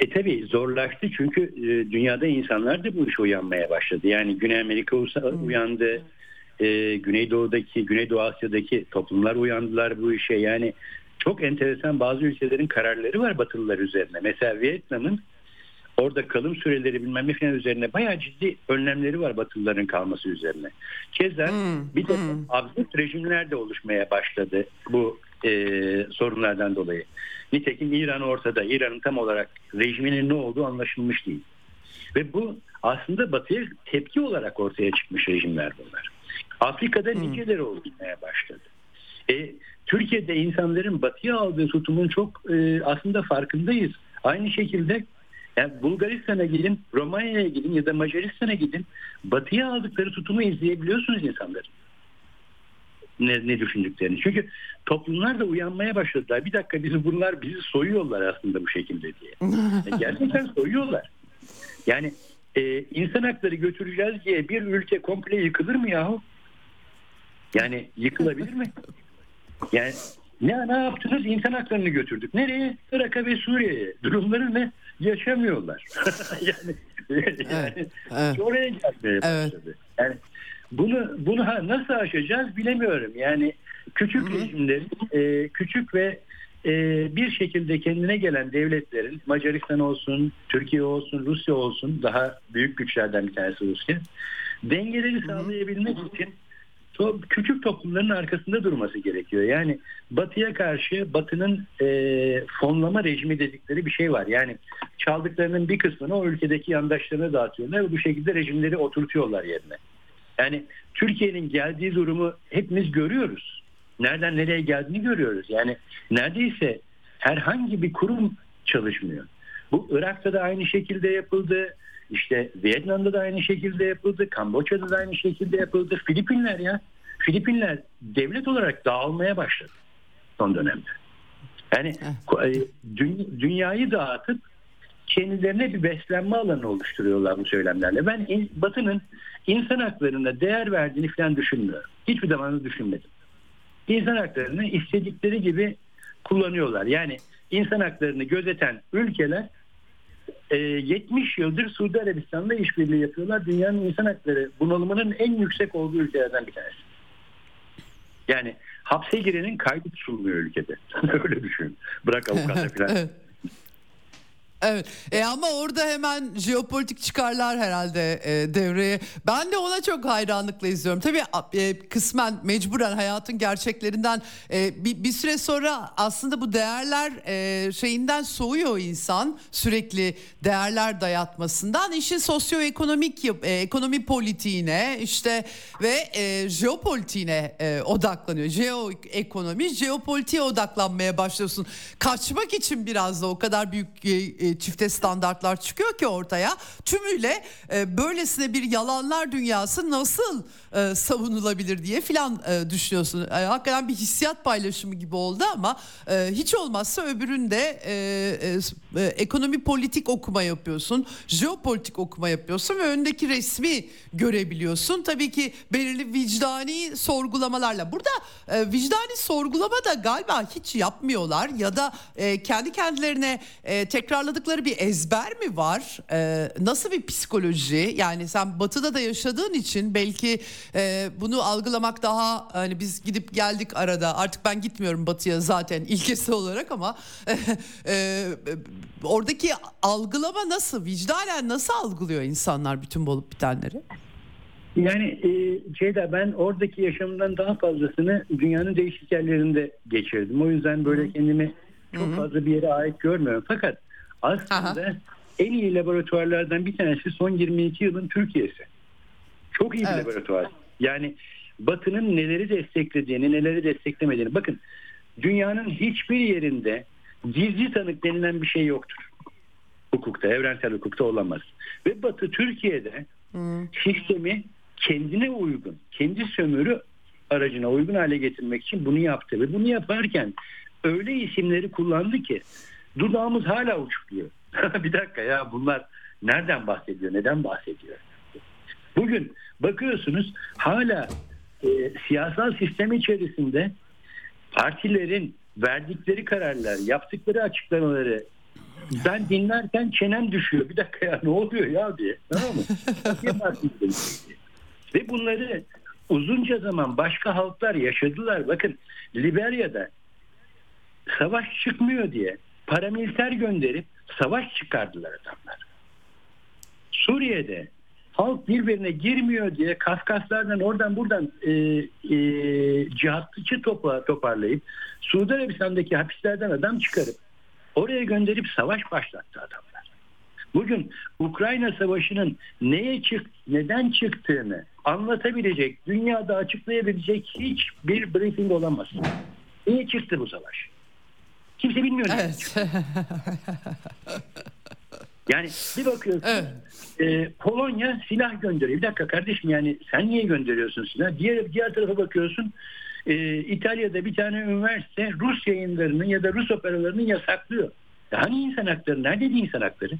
E tabi zorlaştı çünkü e, dünyada insanlar da bu işe uyanmaya başladı. Yani Güney Amerika hmm. uyandı. E, Güneydoğu'daki, Güneydoğu Asya'daki toplumlar uyandılar bu işe. Yani çok enteresan bazı ülkelerin kararları var Batılılar üzerine. Mesela Vietnam'ın orada kalım süreleri bilmem ne falan üzerine bayağı ciddi önlemleri var Batılıların kalması üzerine. Keza Hmm, bir de hmm. absürt rejimler de oluşmaya başladı bu e, sorunlardan dolayı. Nitekim İran ortada. İran'ın tam olarak rejiminin ne olduğu anlaşılmış değil. Ve bu aslında batıya tepki olarak ortaya çıkmış rejimler bunlar. Afrika'da niceleri oluşmaya başladı. E, Türkiye'de insanların batıya aldığı tutumun çok e, aslında farkındayız. Aynı şekilde yani Bulgaristan'a gidin, Romanya'ya gidin ya da Macaristan'a gidin. Batıya aldıkları tutumu izleyebiliyorsunuz insanların. Ne, ne düşündüklerini. Çünkü toplumlar da uyanmaya başladılar. Bir dakika bizi bunlar bizi soyuyorlar aslında bu şekilde diye. E, gerçekten soyuyorlar. Yani e, insan hakları götüreceğiz diye bir ülke komple yıkılır mı yahu? Yani yıkılabilir mi? Yani ne, ne yaptınız? İnsan haklarını götürdük. Nereye? Irak'a ve Suriye'ye. Durumları ne? Yaşamıyorlar. yani yani evet. oraya gelmeye başladı. Yani bunu bunu nasıl aşacağız bilemiyorum. Yani küçük rejimlerin e, küçük ve e, bir şekilde kendine gelen devletlerin Macaristan olsun, Türkiye olsun, Rusya olsun daha büyük güçlerden bir tanesi Rusya dengeleri sağlayabilmek için küçük toplumların arkasında durması gerekiyor. Yani batıya karşı batının e, fonlama rejimi dedikleri bir şey var. Yani çaldıklarının bir kısmını o ülkedeki yandaşlarına dağıtıyorlar ve bu şekilde rejimleri oturtuyorlar yerine. Yani Türkiye'nin geldiği durumu hepimiz görüyoruz. Nereden nereye geldiğini görüyoruz. Yani neredeyse herhangi bir kurum çalışmıyor. Bu Irak'ta da aynı şekilde yapıldı. İşte Vietnam'da da aynı şekilde yapıldı. Kamboçya'da da aynı şekilde yapıldı. Filipinler ya. Filipinler devlet olarak dağılmaya başladı son dönemde. Yani e, dü- dünyayı dağıtıp kendilerine bir beslenme alanı oluşturuyorlar bu söylemlerle. Ben in- Batı'nın insan haklarına değer verdiğini falan düşünmüyorum. Hiçbir zaman düşünmedim. İnsan haklarını istedikleri gibi kullanıyorlar. Yani insan haklarını gözeten ülkeler e, 70 yıldır Suudi Arabistan'la işbirliği yapıyorlar. Dünyanın insan hakları bunalımının en yüksek olduğu ülkelerden bir tanesi. Yani hapse girenin kaydı tutulmuyor ülkede. Öyle düşün. Bırak avukatla falan. Evet. E ama orada hemen jeopolitik çıkarlar herhalde e, devreye. Ben de ona çok hayranlıkla izliyorum. Tabii e, kısmen mecburen hayatın gerçeklerinden e, bir, bir süre sonra aslında bu değerler e, şeyinden soğuyor insan. Sürekli değerler dayatmasından işin sosyoekonomik e, ekonomi politiğine işte ve e, jeopolitiğine e, odaklanıyor. Jeoekonomi, jeopolitiğe odaklanmaya başlıyorsun. Kaçmak için biraz da o kadar büyük e, e, çifte standartlar çıkıyor ki ortaya. Tümüyle e, böylesine bir yalanlar dünyası nasıl e, savunulabilir diye filan e, düşünüyorsun. E, hakikaten bir hissiyat paylaşımı gibi oldu ama e, hiç olmazsa öbüründe e, e, e, ekonomi politik okuma yapıyorsun. Jeopolitik okuma yapıyorsun ve öndeki resmi görebiliyorsun. Tabii ki belirli vicdani sorgulamalarla. Burada e, vicdani sorgulama da galiba hiç yapmıyorlar ya da e, kendi kendilerine e, tekrarladıkları bir ezber mi var? E, nasıl bir psikoloji? Yani sen batıda da yaşadığın için belki e, bunu algılamak daha hani biz gidip geldik arada artık ben gitmiyorum batıya zaten ilkesi olarak ama e, oradaki algılama nasıl? Vicdanen nasıl algılıyor insanlar bütün bu olup bitenleri? Yani e, Ceyda ben oradaki yaşamından daha fazlasını dünyanın değişik yerlerinde geçirdim. O yüzden böyle kendimi çok fazla bir yere ait görmüyorum. Fakat aslında Aha. en iyi laboratuvarlardan bir tanesi son 22 yılın Türkiye'si. Çok iyi bir Evet. laboratuvar. Yani Batı'nın neleri desteklediğini, neleri desteklemediğini. Bakın dünyanın hiçbir yerinde gizli tanık denilen bir şey yoktur. Hukukta, evrensel hukukta olamaz. Ve Batı Türkiye'de sistemi kendine uygun, kendi sömürü aracına uygun hale getirmek için bunu yaptı. Ve bunu yaparken öyle isimleri kullandı ki dudağımız hala uçukluyor. bir dakika ya bunlar nereden bahsediyor, neden bahsediyor? Bugün bakıyorsunuz hala e, siyasal sistem içerisinde partilerin verdikleri kararlar, yaptıkları açıklamaları ben dinlerken çenem düşüyor. Bir dakika ya ne oluyor ya diye. Tamam mı? Diye. Ve bunları uzunca zaman başka halklar yaşadılar. Bakın Liberya'da savaş çıkmıyor diye paramiliter gönderip savaş çıkardılar adamlar. Suriye'de halk birbirine girmiyor diye Kafkaslardan oradan buradan e, e, cihatçı topa, toparlayıp Suudi Arabistan'daki hapislerden adam çıkarıp oraya gönderip savaş başlattı adamlar. Bugün Ukrayna Savaşı'nın neye çık, neden çıktığını anlatabilecek, dünyada açıklayabilecek hiçbir briefing olamaz. Niye çıktı bu savaş? Kimse bilmiyor. Evet. yani bir bakıyorsun evet. e, Polonya silah gönderiyor. Bir dakika kardeşim yani sen niye gönderiyorsun silah? Diğer, diğer tarafa bakıyorsun e, İtalya'da bir tane üniversite Rus yayınlarını ya da Rus operalarını yasaklıyor. Hani insan hakları? Nerede insan hakları?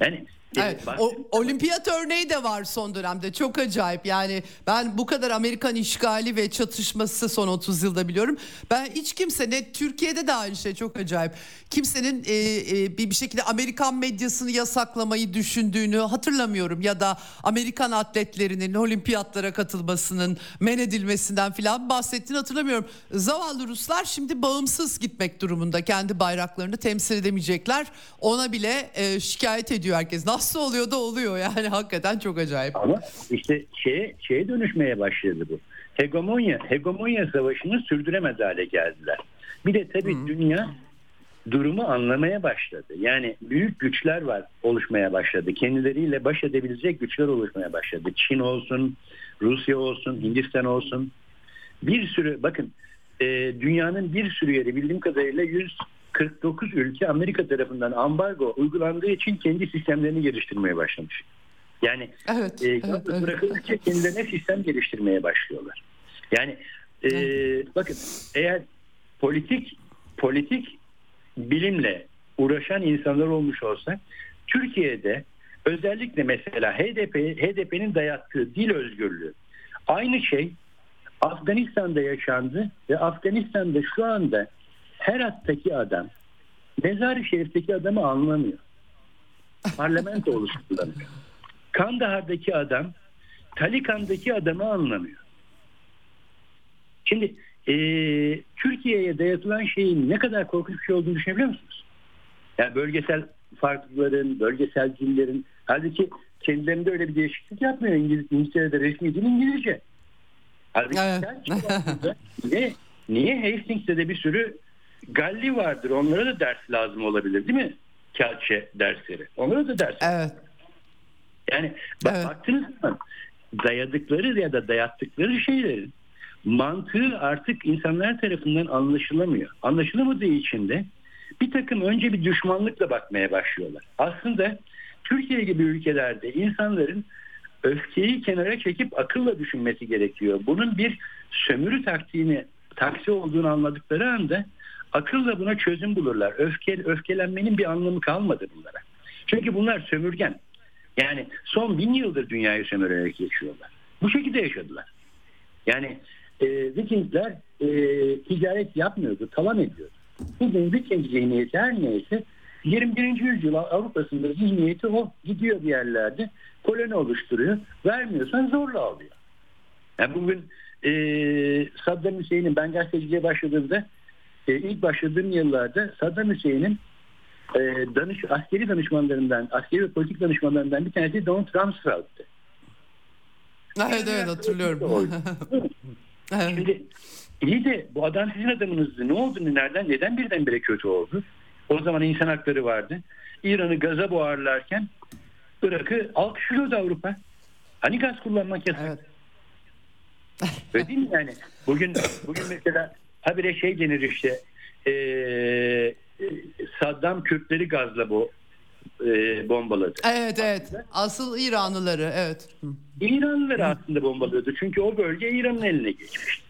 Yani Evet, o, olimpiyat örneği de var son dönemde. Çok acayip. Yani ben bu kadar Amerikan işgali ve çatışması son 30 yılda biliyorum. Ben hiç kimse ne Türkiye'de de aynı şey. Çok acayip. Kimsenin e, e, bir, bir şekilde Amerikan medyasını yasaklamayı düşündüğünü hatırlamıyorum. Ya da Amerikan atletlerinin olimpiyatlara katılmasının men edilmesinden filan bahsettiğini hatırlamıyorum. Zavallı Ruslar şimdi bağımsız gitmek durumunda. Kendi bayraklarını temsil edemeyecekler. Ona bile e, şikayet ediyor herkes nasıl oluyor da oluyor yani hakikaten çok acayip. Ama işte şeye, şeye dönüşmeye başladı bu. Hegemonya, hegemonya savaşını sürdüremez hale geldiler. Bir de tabii Hı. dünya durumu anlamaya başladı. Yani büyük güçler var oluşmaya başladı. Kendileriyle baş edebilecek güçler oluşmaya başladı. Çin olsun, Rusya olsun, Hindistan olsun. Bir sürü bakın e, dünyanın bir sürü yeri bildiğim kadarıyla 100 49 ülke Amerika tarafından ambargo uygulandığı için kendi sistemlerini geliştirmeye başlamış. Yani evet, e, evet, bırakıldıkça evet. kendilerine sistem geliştirmeye başlıyorlar. Yani e, bakın eğer politik politik bilimle uğraşan insanlar olmuş olsa Türkiye'de özellikle mesela HDP HDP'nin dayattığı dil özgürlüğü aynı şey Afganistan'da yaşandı ve Afganistan'da şu anda Herat'taki adam Mezar-ı Şerif'teki adamı anlamıyor. Parlamento oluşturulamıyor. Kandahar'daki adam Talikan'daki adamı anlamıyor. Şimdi e, Türkiye'ye dayatılan şeyin ne kadar korkunç bir şey olduğunu düşünebiliyor musunuz? Yani bölgesel farklılıkların, bölgesel dillerin halbuki kendilerinde öyle bir değişiklik yapmıyor. İngiliz, İngiltere'de resmi dil İngilizce. Halbuki evet. niye, niye Hastings'te de bir sürü Galli vardır. Onlara da ders lazım olabilir değil mi? Kelçe dersleri. Onlara da ders. Evet. Yani bak, evet. baktığınız zaman dayadıkları ya da dayattıkları şeylerin mantığı artık insanlar tarafından anlaşılamıyor. Anlaşılamadığı için de bir takım önce bir düşmanlıkla bakmaya başlıyorlar. Aslında Türkiye gibi ülkelerde insanların öfkeyi kenara çekip akılla düşünmesi gerekiyor. Bunun bir sömürü taktiğini taksi olduğunu anladıkları anda akılla buna çözüm bulurlar. Öfke, öfkelenmenin bir anlamı kalmadı bunlara. Çünkü bunlar sömürgen. Yani son bin yıldır dünyayı sömürerek yaşıyorlar. Bu şekilde yaşadılar. Yani e, Vikingler e, ticaret yapmıyordu, talan ediyordu. Bugün Viking zihniyeti her neyse 21. yüzyıl Avrupa'sında zihniyeti o gidiyor bir yerlerde koloni oluşturuyor. Vermiyorsan zorla alıyor. Yani bugün e, Saddam Hüseyin'in ben gazeteciliğe başladığımda e, ilk başladığım yıllarda Saddam Hüseyin'in e, danış, askeri danışmanlarından, askeri ve politik danışmanlarından bir tanesi Donald Rumsfeld'ti. Evet evet hatırlıyorum. Şimdi iyi de bu adam sizin adamınızdı. Ne oldu? Nereden? Neden birdenbire kötü oldu? O zaman insan hakları vardı. İran'ı gaza boğarlarken Irak'ı alkışlıyordu Avrupa. Hani gaz kullanmak yasak? Evet. Öyle değil mi yani? Bugün bugün mesela habire şey denir işte e, Saddam Kürtleri gazla bu e, bombaladı. Evet evet. Asıl İranlıları evet. İranlıları aslında bombalıyordu. Çünkü o bölge İran'ın eline geçmiş.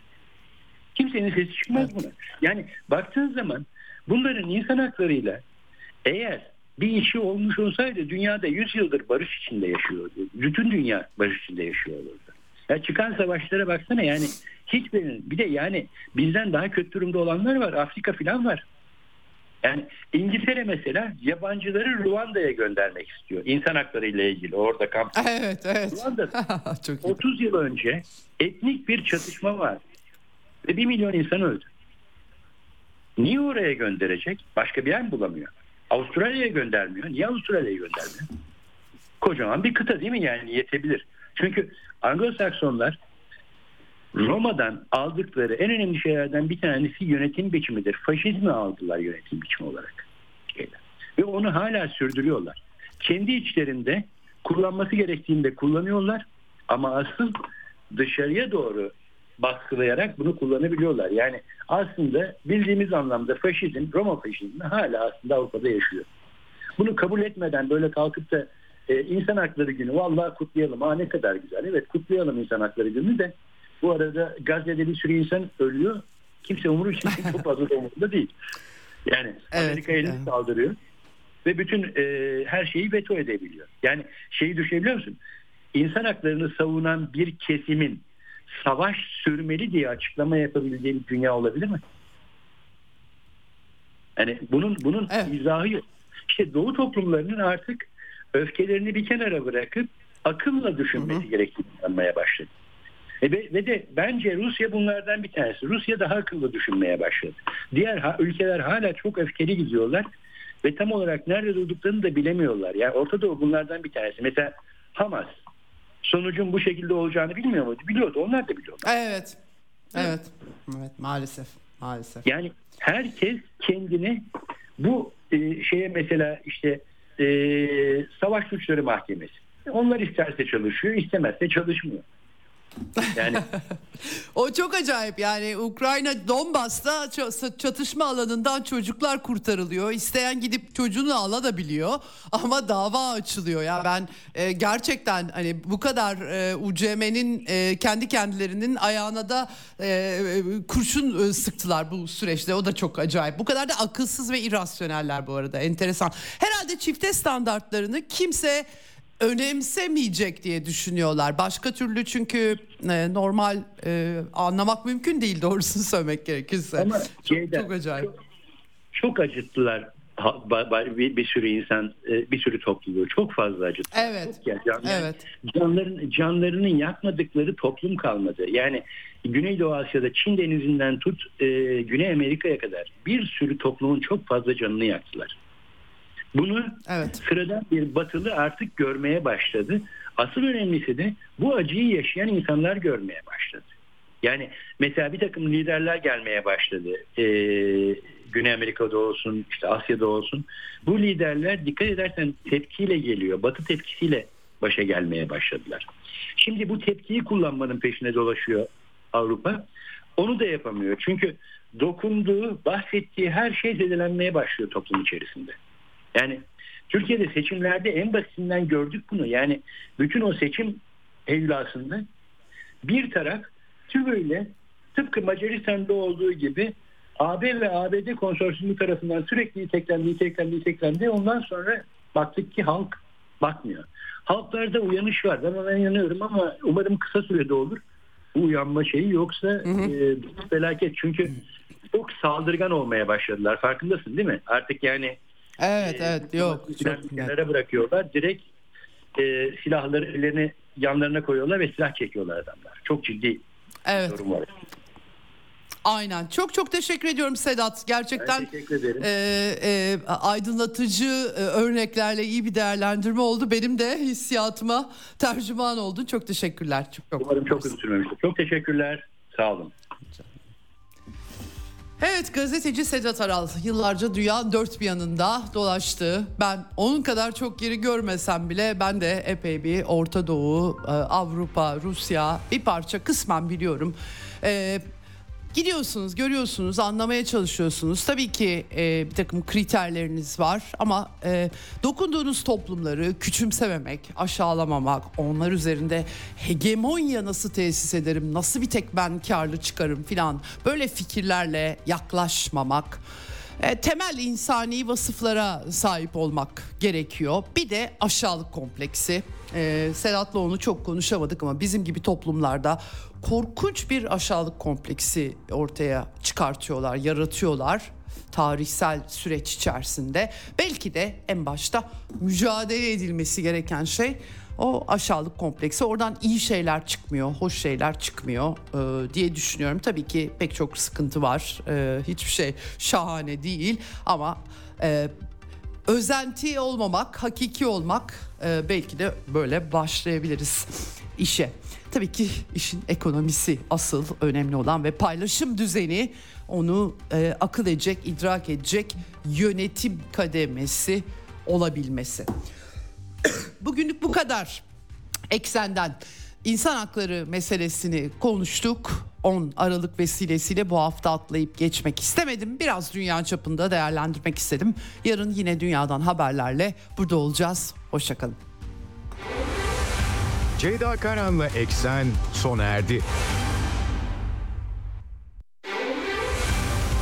Kimsenin sesi çıkmaz evet. buna. Yani baktığın zaman bunların insan haklarıyla eğer bir işi olmuş olsaydı dünyada 100 yıldır barış içinde yaşıyordu. Bütün dünya barış içinde yaşıyor olurdu. Ya çıkan savaşlara baksana yani hiçbirinin bir de yani bizden daha kötü durumda olanlar var. Afrika falan var. Yani İngiltere mesela yabancıları Ruanda'ya göndermek istiyor. İnsan hakları ile ilgili orada kamp. Evet, evet. Ruanda'da 30 yıl önce etnik bir çatışma var. Ve 1 milyon insan öldü. Niye oraya gönderecek? Başka bir yer mi bulamıyor? Avustralya'ya göndermiyor. Niye Avustralya'ya göndermiyor? Kocaman bir kıta değil mi yani yetebilir. Çünkü Anglo-Saksonlar Roma'dan aldıkları en önemli şeylerden bir tanesi yönetim biçimidir. Faşizmi aldılar yönetim biçimi olarak. Ve onu hala sürdürüyorlar. Kendi içlerinde kullanması gerektiğinde kullanıyorlar ama asıl dışarıya doğru baskılayarak bunu kullanabiliyorlar. Yani aslında bildiğimiz anlamda faşizm, Roma faşizmi hala aslında Avrupa'da yaşıyor. Bunu kabul etmeden böyle kalkıp da e, insan hakları günü vallahi kutlayalım. Aa ne kadar güzel. Evet kutlayalım insan hakları günü de bu arada Gazze'de bir sürü insan ölüyor. Kimse umuru için çok fazla umurunda değil. Yani evet, Amerika elini evet. saldırıyor ve bütün e, her şeyi veto edebiliyor. Yani şeyi düşünebiliyor musun? İnsan haklarını savunan bir kesimin savaş sürmeli diye açıklama yapabildiği bir dünya olabilir mi? Yani bunun bunun evet. izahı yok. İşte Doğu toplumlarının artık öfkelerini bir kenara bırakıp akılla düşünmesi gerektiğini anlamaya başladı. E ve, ve de bence Rusya bunlardan bir tanesi. Rusya daha akıllı düşünmeye başladı. Diğer ha, ülkeler hala çok öfkeli gidiyorlar ve tam olarak nerede durduklarını da bilemiyorlar. Yani Orta Doğu bunlardan bir tanesi. Mesela Hamas sonucun bu şekilde olacağını bilmiyor muydu? Biliyordu. Onlar da biliyordu. Evet. Evet. Evet maalesef. Maalesef. Yani herkes kendini bu e, şeye mesela işte e, savaş suçları mahkemesi. Onlar isterse çalışıyor, istemezse çalışmıyor. Yani o çok acayip yani Ukrayna Donbas'ta çatışma alanından çocuklar kurtarılıyor. İsteyen gidip çocuğunu alabiliyor ama dava açılıyor. Ya ben e, gerçekten hani bu kadar e, UCM'nin e, kendi kendilerinin ayağına da e, kurşun e, sıktılar bu süreçte. O da çok acayip. Bu kadar da akılsız ve irrasyoneller bu arada. Enteresan. Herhalde çifte standartlarını kimse önemsemeyecek diye düşünüyorlar. Başka türlü çünkü e, normal e, anlamak mümkün değil doğrusunu söylemek gerekirse. Ama çok, şeyden, çok acayip. Çok, çok acıttılar bir, bir sürü insan, e, bir sürü topluluğu çok fazla acıttılar. Evet. Çok ya, canlar, evet. Canların, canlarının yakmadıkları toplum kalmadı. Yani Güneydoğu Asya'da Çin denizinden tut e, Güney Amerika'ya kadar bir sürü toplumun çok fazla canını yaktılar. Bunu evet. sıradan bir batılı artık görmeye başladı. Asıl önemlisi de bu acıyı yaşayan insanlar görmeye başladı. Yani mesela bir takım liderler gelmeye başladı. Ee, Güney Amerika'da olsun, işte Asya'da olsun. Bu liderler dikkat edersen tepkiyle geliyor. Batı tepkisiyle başa gelmeye başladılar. Şimdi bu tepkiyi kullanmanın peşine dolaşıyor Avrupa. Onu da yapamıyor. Çünkü dokunduğu, bahsettiği her şey zedelenmeye başlıyor toplum içerisinde. Yani Türkiye'de seçimlerde en basitinden gördük bunu. Yani bütün o seçim evlasında bir taraf tümüyle tıpkı Macaristan'da olduğu gibi AB ve ABD konsorsiyumu tarafından sürekli iteklendi, iteklendi, iteklendi. Ondan sonra baktık ki halk bakmıyor. Halklarda uyanış var. Ben ona inanıyorum ama umarım kısa sürede olur. Bu uyanma şeyi yoksa hı hı. E, felaket. Çünkü çok saldırgan olmaya başladılar. Farkındasın değil mi? Artık yani Evet e, evet yok. Kenara bırakıyorlar. Direkt e, silahları ellerini yanlarına koyuyorlar ve silah çekiyorlar adamlar. Çok ciddi evet. durum var. Aynen. Çok çok teşekkür ediyorum Sedat. Gerçekten e, e, aydınlatıcı e, örneklerle iyi bir değerlendirme oldu. Benim de hissiyatıma tercüman oldu. Çok teşekkürler. Çok, çok Umarım çok uzun Çok teşekkürler. Sağ olun. Evet gazeteci Sedat Aral yıllarca dünya dört bir yanında dolaştı. Ben onun kadar çok yeri görmesem bile ben de epey bir Orta Doğu, e, Avrupa, Rusya bir parça kısmen biliyorum. Ee, Gidiyorsunuz, görüyorsunuz, anlamaya çalışıyorsunuz. Tabii ki e, bir takım kriterleriniz var ama e, dokunduğunuz toplumları küçümsememek, aşağılamamak, onlar üzerinde hegemonya nasıl tesis ederim, nasıl bir tek ben karlı çıkarım filan böyle fikirlerle yaklaşmamak e, temel insani vasıflara sahip olmak gerekiyor. Bir de aşağılık kompleksi. E, Sedat'la onu çok konuşamadık ama bizim gibi toplumlarda korkunç bir aşağılık kompleksi ortaya çıkartıyorlar, yaratıyorlar tarihsel süreç içerisinde. Belki de en başta mücadele edilmesi gereken şey O aşağılık kompleksi oradan iyi şeyler çıkmıyor, hoş şeyler çıkmıyor e, diye düşünüyorum. Tabii ki pek çok sıkıntı var. E, hiçbir şey şahane değil ama e, özenti olmamak, hakiki olmak e, belki de böyle başlayabiliriz işe. Tabii ki işin ekonomisi asıl önemli olan ve paylaşım düzeni onu e, akıl edecek, idrak edecek yönetim kademesi olabilmesi. Bugünlük bu kadar. Eksenden insan hakları meselesini konuştuk. 10 Aralık vesilesiyle bu hafta atlayıp geçmek istemedim. Biraz dünya çapında değerlendirmek istedim. Yarın yine dünyadan haberlerle burada olacağız. Hoşçakalın. Ceyda Karan'la Eksen sona erdi.